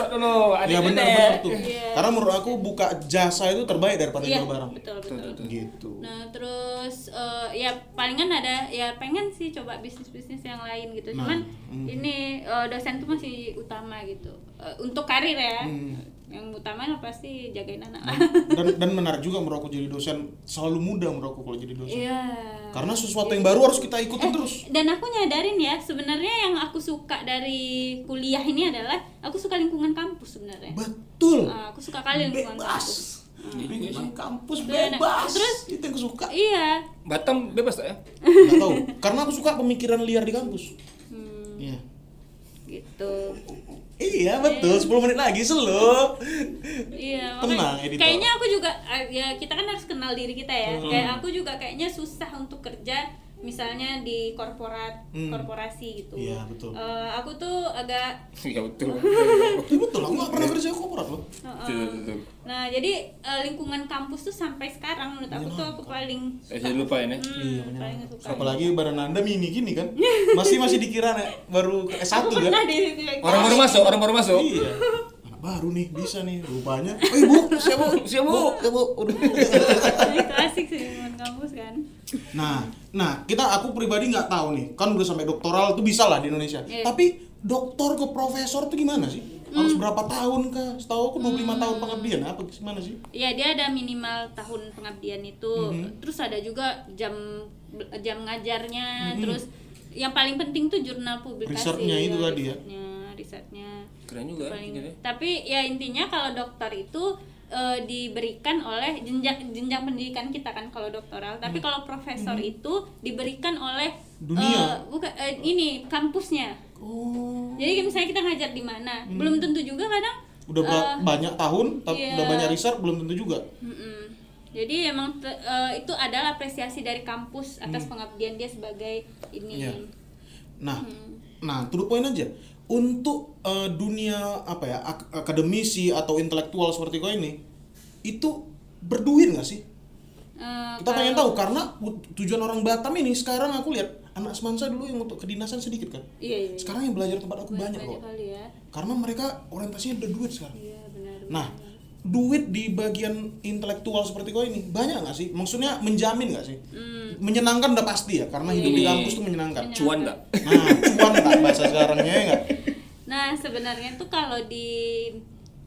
Speaker 2: dulu. ada
Speaker 1: Ya
Speaker 2: nenek.
Speaker 1: benar-benar tuh.
Speaker 4: Iya.
Speaker 1: Karena menurut aku buka jasa itu terbaik daripada
Speaker 4: Iya,
Speaker 1: jual barang.
Speaker 4: betul betul.
Speaker 2: Betul, betul.
Speaker 1: Gitu.
Speaker 4: Nah terus eh, ya palingan ada ya pengen sih coba bisnis bisnis yang lain gitu.
Speaker 1: Nah,
Speaker 4: Cuman
Speaker 1: hmm.
Speaker 4: ini eh, dosen tuh masih utama gitu Eh, untuk karir ya.
Speaker 1: Hmm.
Speaker 4: Yang utama lah pasti jagain anak.
Speaker 1: Dan dan menarik juga menurut aku jadi dosen selalu mudah menurut aku kalau jadi dosen.
Speaker 4: Iya.
Speaker 1: Karena sesuatu yang baru harus kita ikutin terus.
Speaker 4: Dan aku nyadarin ya sebenarnya yang aku suka dari kuliah ini adalah aku suka lingkungan kampus sebenarnya.
Speaker 1: Betul.
Speaker 4: Ah, aku suka kali lingkungan kampus.
Speaker 1: Bebas. Lingkungan kampus bebas.
Speaker 4: terus?
Speaker 1: itu yang aku suka.
Speaker 4: Iya.
Speaker 2: Batam bebas tak ya?
Speaker 1: Nggak tahu. Karena aku suka pemikiran liar di kampus.
Speaker 4: Hmm,
Speaker 1: Iya.
Speaker 4: gitu.
Speaker 1: Iya betul, 10 menit lagi selo.
Speaker 4: Iya,
Speaker 1: Tenang, editor.
Speaker 4: kayaknya aku juga eh, ya kita kan harus kenal diri kita ya.
Speaker 1: Hmm.
Speaker 4: Kayak aku juga kayaknya susah untuk kerja misalnya di korporat
Speaker 1: Hmm.
Speaker 4: korporasi gitu.
Speaker 1: Iya, betul.
Speaker 4: Eh, aku tuh agak
Speaker 2: Iya betul.
Speaker 1: Iya betul, aku gak pernah kerja korporat loh.
Speaker 2: Betul,
Speaker 4: eh,
Speaker 2: betul.
Speaker 4: Nah, jadi eh, lingkungan kampus tuh sampai sekarang menurut aku tuh aku paling
Speaker 2: Eh, saya lupa ini.
Speaker 4: hmm,
Speaker 1: Iya,
Speaker 4: paling suka.
Speaker 1: Apalagi badan anda mini gini kan, masih masih dikira nek, baru S1
Speaker 4: aku
Speaker 1: kan?
Speaker 4: pernah di
Speaker 2: Orang baru masuk, orang baru masuk.
Speaker 1: Iya. Baru nih, bisa nih rupanya. Eh bu, siapa bu?
Speaker 2: Siapa, Bu?
Speaker 1: Ya bu, udah.
Speaker 4: itu asik sih lingkungan kampus kan.
Speaker 1: Nah, nah kita aku pribadi nggak tahu nih, kan udah sampai doktoral tuh bisa lah di Indonesia.
Speaker 4: Iya.
Speaker 1: Tapi doktor ke profesor tuh gimana sih? Harus
Speaker 4: Hmm.
Speaker 1: berapa tahun kah? Setahu aku 25 tahun pengabdian apa gimana sih?
Speaker 4: Iya dia ada minimal tahun pengabdian itu,
Speaker 1: Mhm.
Speaker 4: terus ada juga jam jam ngajarnya,
Speaker 1: Mhm.
Speaker 4: terus yang paling penting tuh jurnal publikasi.
Speaker 1: Risetnya itu tadi ya?
Speaker 4: Risetnya.
Speaker 2: Keren juga.
Speaker 4: Paling-
Speaker 2: ini.
Speaker 4: tapi ya intinya kalau dokter itu eh, diberikan oleh jenjang jenjang pendidikan kita kan kalau doktoral, tapi kalau profesor itu diberikan oleh
Speaker 1: Hmm. Dunia?
Speaker 4: eh, bukan eh, ini kampusnya.
Speaker 1: Oh.
Speaker 4: Jadi misalnya kita ngajar di mana, belum tentu juga kadang
Speaker 1: Hmm. Udah
Speaker 4: eh,
Speaker 1: banyak tahun, tapi
Speaker 4: iya.
Speaker 1: udah banyak riset belum tentu juga.
Speaker 4: Mm-mm. Jadi emang te- eh, itu adalah apresiasi dari kampus atas pengabdian dia sebagai ini.
Speaker 1: Hmm. Nah,
Speaker 4: Hmm.
Speaker 1: nah, to the point aja. Untuk eh, dunia apa ya ak- akademisi atau intelektual seperti kau ini, itu berduit nggak sih?
Speaker 4: Eh,
Speaker 1: Kita pengen
Speaker 4: kalau-
Speaker 1: tahu karena tujuan orang Batam ini sekarang aku lihat anak semansa dulu yang untuk kedinasan sedikit kan.
Speaker 4: Iya, iya. iya.
Speaker 1: Sekarang yang belajar tempat aku banyak kok.
Speaker 4: kali ya.
Speaker 1: Karena mereka orientasinya udah duit sekarang.
Speaker 4: Iya benar.
Speaker 1: Nah, duit di bagian intelektual seperti kau ini banyak nggak sih? Maksudnya menjamin nggak sih?
Speaker 4: Hmm.
Speaker 1: Menyenangkan udah pasti ya, karena hidup di
Speaker 2: Ini-
Speaker 1: kampus tuh menyenangkan.
Speaker 2: Cuan nggak?
Speaker 1: Nah, cuan nggak bahasa sekarangnya ya nggak?
Speaker 4: Nah sebenarnya tuh kalau di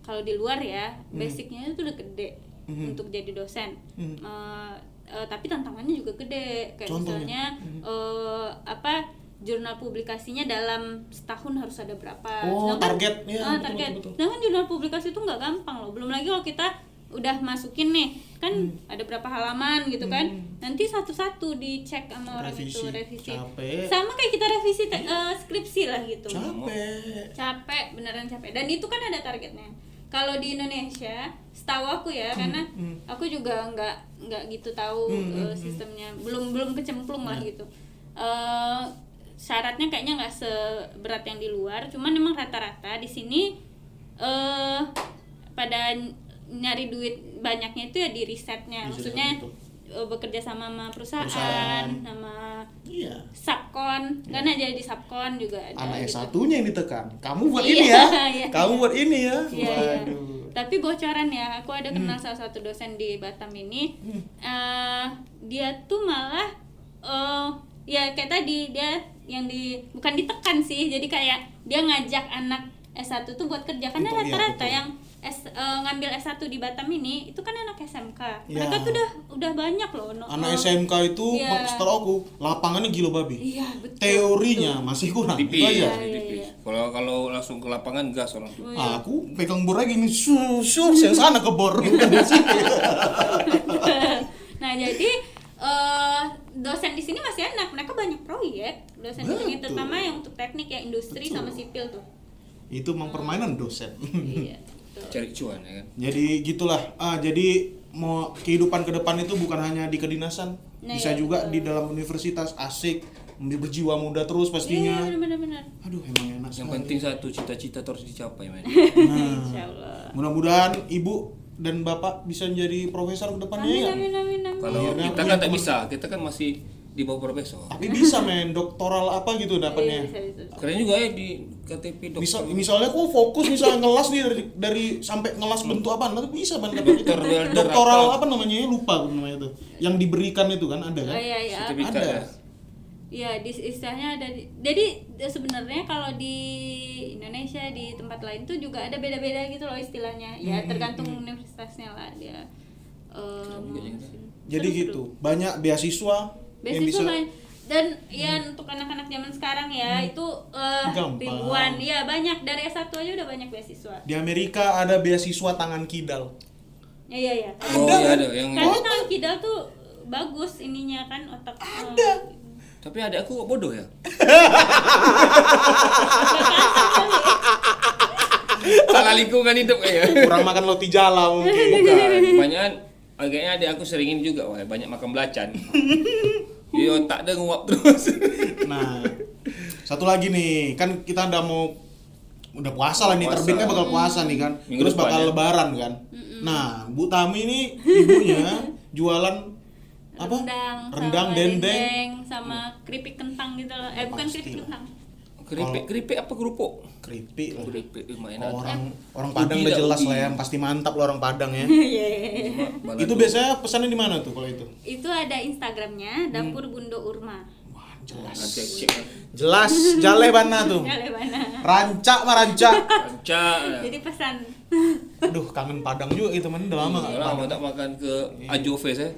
Speaker 4: kalau di luar ya
Speaker 1: Hmm.
Speaker 4: basicnya itu udah gede
Speaker 1: Mhm.
Speaker 4: untuk jadi dosen.
Speaker 1: Hmm.
Speaker 4: Eh, eh, tapi tantangannya juga gede kayak
Speaker 1: Contohnya?
Speaker 4: misalnya eh, apa jurnal publikasinya dalam setahun harus ada berapa.
Speaker 1: Oh,
Speaker 4: Sedangkan-
Speaker 1: target. Ya,
Speaker 4: Ah,
Speaker 1: betul,
Speaker 4: target.
Speaker 1: betul, betul.
Speaker 4: Sedangkan jurnal publikasi itu nggak gampang loh. Belum lagi kalau kita udah masukin nih kan
Speaker 1: Hmm.
Speaker 4: ada berapa halaman gitu kan nanti satu-satu dicek sama orang
Speaker 1: Revisi.
Speaker 4: itu revisi
Speaker 1: Capek.
Speaker 4: sama kayak kita revisi te- eh, skripsi lah gitu
Speaker 1: Capek.
Speaker 4: capek beneran capek dan itu kan ada targetnya kalau di Indonesia setahu aku ya karena
Speaker 1: hmm.
Speaker 4: aku juga nggak nggak gitu tahu
Speaker 1: Hmm, hmm,
Speaker 4: sistemnya belum belum kecemplung lah
Speaker 1: Ya.
Speaker 4: gitu Eh, syaratnya kayaknya nggak seberat yang di luar cuman emang rata-rata di sini eh pada nyari duit banyaknya itu ya di risetnya
Speaker 1: riset,
Speaker 4: maksudnya eh, bekerja sama sama perusahaan,
Speaker 1: Perusahaan.
Speaker 4: sama
Speaker 1: Iya.
Speaker 4: subkon kan aja di subkon juga ada
Speaker 1: Anak
Speaker 4: gitu.
Speaker 1: satunya yang ditekan. Kamu buat
Speaker 4: Iya,
Speaker 1: ini ya.
Speaker 4: iya.
Speaker 1: Kamu buat ini ya.
Speaker 4: Iya, iya.
Speaker 1: Waduh.
Speaker 4: Tapi bocoran ya, aku ada kenal salah satu dosen di Batam ini.
Speaker 1: Hmm.
Speaker 4: eh, dia tuh malah eh ya kayak tadi dia yang di bukan ditekan sih, jadi kayak dia ngajak anak S1 tuh buat kerja karena rata-rata
Speaker 1: betul.
Speaker 4: yang S, eh, ngambil S1 di Batam ini itu kan anak SMK.
Speaker 1: Ya.
Speaker 4: Mereka tuh udah udah banyak loh. no-
Speaker 1: Anak SMK itu
Speaker 4: Iya.
Speaker 1: setelah aku lapangannya gila babi.
Speaker 4: Iya, betul.
Speaker 1: Teorinya masih kurang.
Speaker 2: Tipis.
Speaker 1: Itu aja.
Speaker 4: Iya,
Speaker 2: tipis.
Speaker 4: iya.
Speaker 2: Kalau kalau langsung ke lapangan gas orang tuh.
Speaker 4: Oh, iya.
Speaker 1: Aku pegang bor lagi nih, sur, sur, yang sana ke bor. Bukan di sini.
Speaker 4: nah jadi eh, dosen di sini masih enak mereka banyak proyek dosen di sini terutama yang untuk teknik ya industri
Speaker 1: Betul.
Speaker 4: sama sipil tuh
Speaker 1: itu memang permainan dosen.
Speaker 4: iya betul.
Speaker 2: Cari cuan ya kan.
Speaker 1: jadi gitulah. Ah, jadi mau kehidupan ke depan itu bukan hanya di kedinasan,
Speaker 4: Nah,
Speaker 1: bisa
Speaker 4: iya,
Speaker 1: juga
Speaker 4: betul.
Speaker 1: di dalam universitas asik, berjiwa muda terus
Speaker 4: iya
Speaker 1: pastinya.
Speaker 4: benar benar
Speaker 1: Aduh, emang enak
Speaker 2: Yang
Speaker 1: sekali.
Speaker 2: penting satu cita-cita terus dicapai men.
Speaker 1: Nah, mudah-mudahan ibu dan bapak bisa menjadi profesor ke depannya
Speaker 4: amin
Speaker 1: ya.
Speaker 4: amin amin amin
Speaker 2: Kalau
Speaker 1: Akhirnya
Speaker 2: kita kan tak bisa, kita kan masih di bawah profesor.
Speaker 1: Tapi bisa men doktoral apa gitu
Speaker 4: Iya,
Speaker 1: dapatnya.
Speaker 4: bisa.
Speaker 2: Keren juga ya di KTP dokter.
Speaker 1: Misal, misalnya aku fokus misalnya ngelas nih dari, dari sampai ngelas bentuk apa, nanti bisa itu.
Speaker 2: Dokter
Speaker 1: Doktoral
Speaker 2: apa?
Speaker 1: namanya? Lupa aku namanya itu. Yang diberikan itu kan ada kan?
Speaker 4: Oh iya iya.
Speaker 1: Ada.
Speaker 2: ya.
Speaker 4: Iya, di istilahnya ada di- jadi sebenarnya kalau di Indonesia di tempat lain tuh juga ada beda-beda gitu loh istilahnya. Ya
Speaker 1: Hmm,
Speaker 4: tergantung universitasnya lah dia. em,
Speaker 1: Jadi
Speaker 4: seru-seru.
Speaker 1: gitu. Banyak beasiswa, yang
Speaker 4: Beasiswa
Speaker 1: bisa
Speaker 4: banyak. dan ya untuk anak-anak zaman sekarang ya itu eh,
Speaker 1: Gampang.
Speaker 4: ribuan. Iya, banyak dari S1 aja udah banyak beasiswa.
Speaker 1: di Amerika ada beasiswa tangan kidal.
Speaker 4: Ya iya iya.
Speaker 2: Oh iya ada yang
Speaker 4: Karena tangan kidal tuh bagus ininya kan otak.
Speaker 1: Ada.
Speaker 2: Tapi ada aku kok bodoh ya. Salah lingkungan hidup kayaknya.
Speaker 1: Kurang makan roti jala mungkin.
Speaker 2: Bukan, kebanyakan kayaknya adik aku seringin juga wah banyak makan belacan. Di otak dia nguap terus.
Speaker 1: Nah, satu lagi nih, kan kita udah mau udah puasa lah nih,
Speaker 2: Puasa.
Speaker 1: terbitnya bakal puasa nih kan.
Speaker 2: Minggu
Speaker 1: Terus bakal
Speaker 2: ya.
Speaker 1: lebaran kan. Nah, Bu Tami ini ibunya jualan apa?
Speaker 4: Rendang,
Speaker 1: Rendang,
Speaker 4: sama
Speaker 1: dendeng.
Speaker 4: sama keripik kentang gitu loh. Eh bukan keripik
Speaker 1: lah.
Speaker 4: kentang.
Speaker 2: Keripik, keripik apa kerupuk?
Speaker 1: Keripik lah.
Speaker 2: Keripik lumayan
Speaker 1: Oh,
Speaker 2: ada.
Speaker 1: orang orang Padang udah
Speaker 2: dah,
Speaker 1: jelas lah ya, pasti mantap loh orang Padang ya.
Speaker 4: Iya, iya, iya.
Speaker 2: Balado.
Speaker 1: itu biasanya pesannya di mana tuh kalau itu?
Speaker 4: Itu ada Instagramnya Dapur Bundo Urma.
Speaker 1: Jelas. Jelas, jale mana tuh?
Speaker 4: Ya mana?
Speaker 1: Rancak mah rancak.
Speaker 2: Ranca.
Speaker 4: Jadi pesan.
Speaker 1: Aduh, kangen Padang juga itu teman udah lama nggak ke
Speaker 2: Lama
Speaker 1: Padang.
Speaker 2: tak makan ke Ajove saya.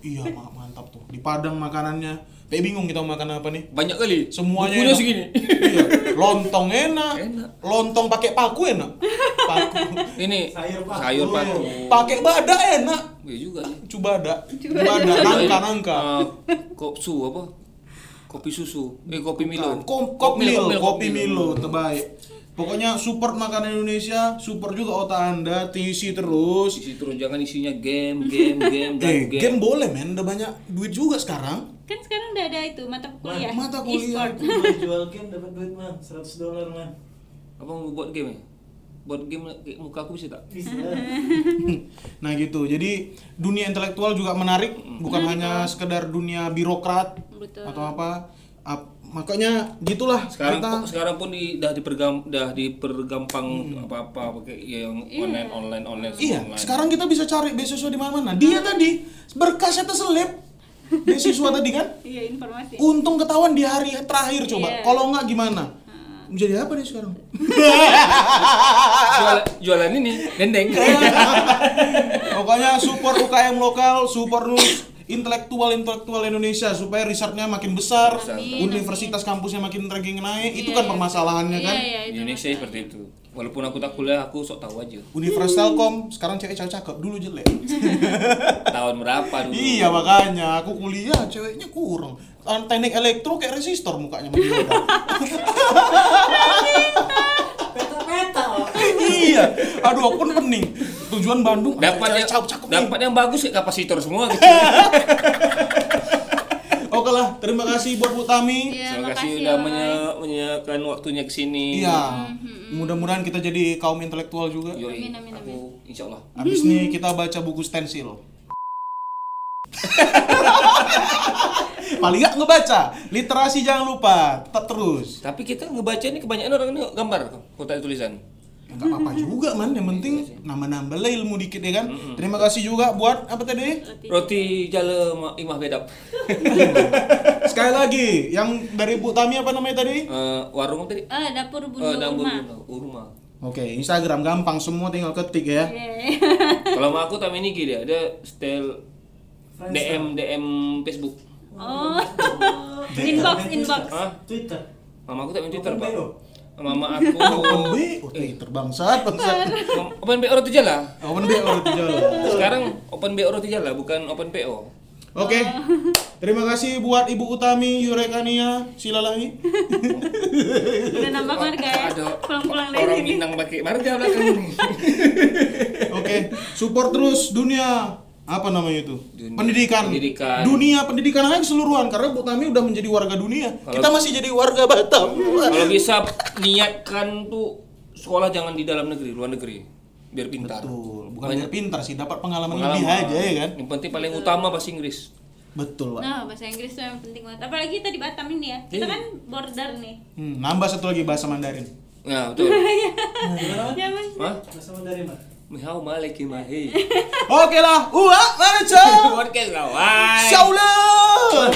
Speaker 1: Iya, ma- mantap tuh. Di Padang makanannya. Kayak bingung kita mau makan apa nih.
Speaker 2: Banyak kali.
Speaker 1: Semuanya
Speaker 2: Bukunya
Speaker 1: enak.
Speaker 2: segini.
Speaker 1: iya, lontong enak.
Speaker 2: Enak.
Speaker 1: Lontong pakai paku enak. Paku.
Speaker 2: Ini
Speaker 3: Sayur paku.
Speaker 2: sayur paku.
Speaker 1: pakai bada enak.
Speaker 2: Iya juga.
Speaker 1: Coba ada. Coba ada nangka nangka.
Speaker 2: Eh, kopsu apa? Kopi susu. Eh kopi Milo.
Speaker 1: Kom- Kopi Milo,
Speaker 2: Milo,
Speaker 1: kopi Milo terbaik. Pokoknya support makanan Indonesia, support juga otak Anda, TC terus.
Speaker 2: Isi terus jangan isinya game, game, game, dan
Speaker 1: Eh,
Speaker 2: game.
Speaker 1: game boleh men, udah banyak duit juga sekarang.
Speaker 4: Kan sekarang udah ada itu mata kuliah.
Speaker 1: Mata kuliah.
Speaker 3: Man, jual game dapat duit man 100 dolar man
Speaker 2: Apa mau buat game ya? Buat game kayak muka aku bisa tak?
Speaker 3: bisa
Speaker 1: Nah gitu, jadi dunia intelektual juga menarik, bukan hanya sekedar dunia birokrat
Speaker 4: Betul.
Speaker 1: atau apa. Ap- makanya gitulah
Speaker 2: Sekarang
Speaker 1: kita.
Speaker 2: sekarang pun di, dah dipergam dah dipergampang apa-apa pakai yang online online online semua
Speaker 1: Iya,
Speaker 2: online.
Speaker 1: sekarang kita bisa cari beasiswa di mana-mana. Dia tadi berkasnya terselip beasiswa tadi kan.
Speaker 4: Iya informasi.
Speaker 1: Untung ketahuan di hari terakhir coba.
Speaker 4: Iya.
Speaker 1: Kalau nggak gimana? Menjadi apa dia sekarang?
Speaker 2: Jual, jualan ini dendeng.
Speaker 1: Pokoknya support UKM lokal, support nulis intelektual intelektual Indonesia supaya risetnya makin besar,
Speaker 4: Amin,
Speaker 1: universitas kampusnya makin ranking naik. Itu
Speaker 4: Iya,
Speaker 1: kan
Speaker 4: iya.
Speaker 1: permasalahannya kan.
Speaker 4: Iya, iya,
Speaker 2: Indonesia seperti itu. Walaupun aku tak kuliah, aku sok tahu aja.
Speaker 1: Universitas Telkom sekarang cewek cewek cakep, dulu jelek.
Speaker 2: Tahun berapa dulu?
Speaker 1: iya makanya aku kuliah ceweknya kurang. Teknik elektro kayak resistor mukanya sama Yoda.
Speaker 3: peta-peta Pak.
Speaker 1: Iya. Aduh, aku pun pening. Tujuan Bandung. ah,
Speaker 2: Dapat yang
Speaker 1: cakep, cakep
Speaker 2: dapat yang bagus ya kapasitor semua.
Speaker 1: Oke lah, terima kasih buat Bu Tami.
Speaker 4: Iya,
Speaker 2: Terima kasih
Speaker 4: makasih,
Speaker 2: udah
Speaker 4: Oi.
Speaker 2: menye- menyiapkan waktunya ke sini.
Speaker 1: Iya. Mudah-mudahan kita jadi kaum intelektual juga.
Speaker 2: Yoi,
Speaker 4: Amin, amin,
Speaker 2: aku insya Allah.
Speaker 1: Habis nih kita baca buku stensil. Paling nggak ngebaca. Literasi jangan lupa. Tetap terus.
Speaker 2: Tapi kita ngebaca ini kebanyakan orang ini gambar kota tulisan.
Speaker 1: Nggak apa-apa juga man. Yang penting nambah-nambah lah ilmu dikit ya kan. Terima kasih juga buat apa tadi?
Speaker 2: Roti jala ma- imah bedap.
Speaker 1: Sekali lagi, yang dari Bu Tami apa namanya tadi?
Speaker 2: Eh, warung tadi?
Speaker 4: Ah, dapur
Speaker 2: Eh,
Speaker 4: bundo
Speaker 2: dapur
Speaker 4: rumah.
Speaker 2: Urma.
Speaker 1: Oke, Instagram gampang semua tinggal ketik ya.
Speaker 4: Iya.
Speaker 2: Kalau sama aku tapi ini dia, ada style. DM DM Facebook.
Speaker 4: Oh. inbox inbox.
Speaker 2: Hah?
Speaker 3: Twitter
Speaker 2: Mama aku tak main Twitter, Pak. Mama aku
Speaker 1: Open B, oh Twitter bangsat, bangsat.
Speaker 2: Open BO Roti Jala.
Speaker 1: Open B orang jalan.
Speaker 2: Sekarang Open BO Roti Jala bukan Open PO.
Speaker 1: Oke. Terima kasih buat Ibu Utami Yurekania Silalahi.
Speaker 4: Udah nambah marga ya.
Speaker 2: Ada
Speaker 4: Pulang-pulang dari
Speaker 2: orang
Speaker 4: sini.
Speaker 2: Minang pakai marga belakang ini.
Speaker 1: Oke, support terus dunia apa namanya itu?
Speaker 2: Dunia.
Speaker 1: pendidikan.
Speaker 2: Pendidikan.
Speaker 1: Dunia pendidikan aja keseluruhan karena Bu Tami udah menjadi warga dunia.
Speaker 2: Kalau,
Speaker 1: kita masih jadi warga Batam.
Speaker 2: Kalau bisa niatkan tuh sekolah jangan di dalam negeri luar negeri. Biar pintar.
Speaker 1: Betul. Bukan
Speaker 2: Banyak,
Speaker 1: pintar sih dapat pengalaman,
Speaker 2: pengalaman.
Speaker 1: lebih aja ya kan?
Speaker 2: Yang penting paling utama bahasa Inggris.
Speaker 1: Betul pak.
Speaker 4: Nah bahasa Inggris itu yang penting banget. Apalagi kita di Batam ini ya. Kita
Speaker 2: iya.
Speaker 4: kan border nih.
Speaker 1: Hmm, nambah satu lagi bahasa Mandarin.
Speaker 2: Nah betul.
Speaker 4: Ya,
Speaker 2: ya,
Speaker 3: bahasa Mandarin pak?
Speaker 2: mày hao mà
Speaker 1: lấy kim mà hi
Speaker 2: ok là
Speaker 1: ua chơi ok là sau lưng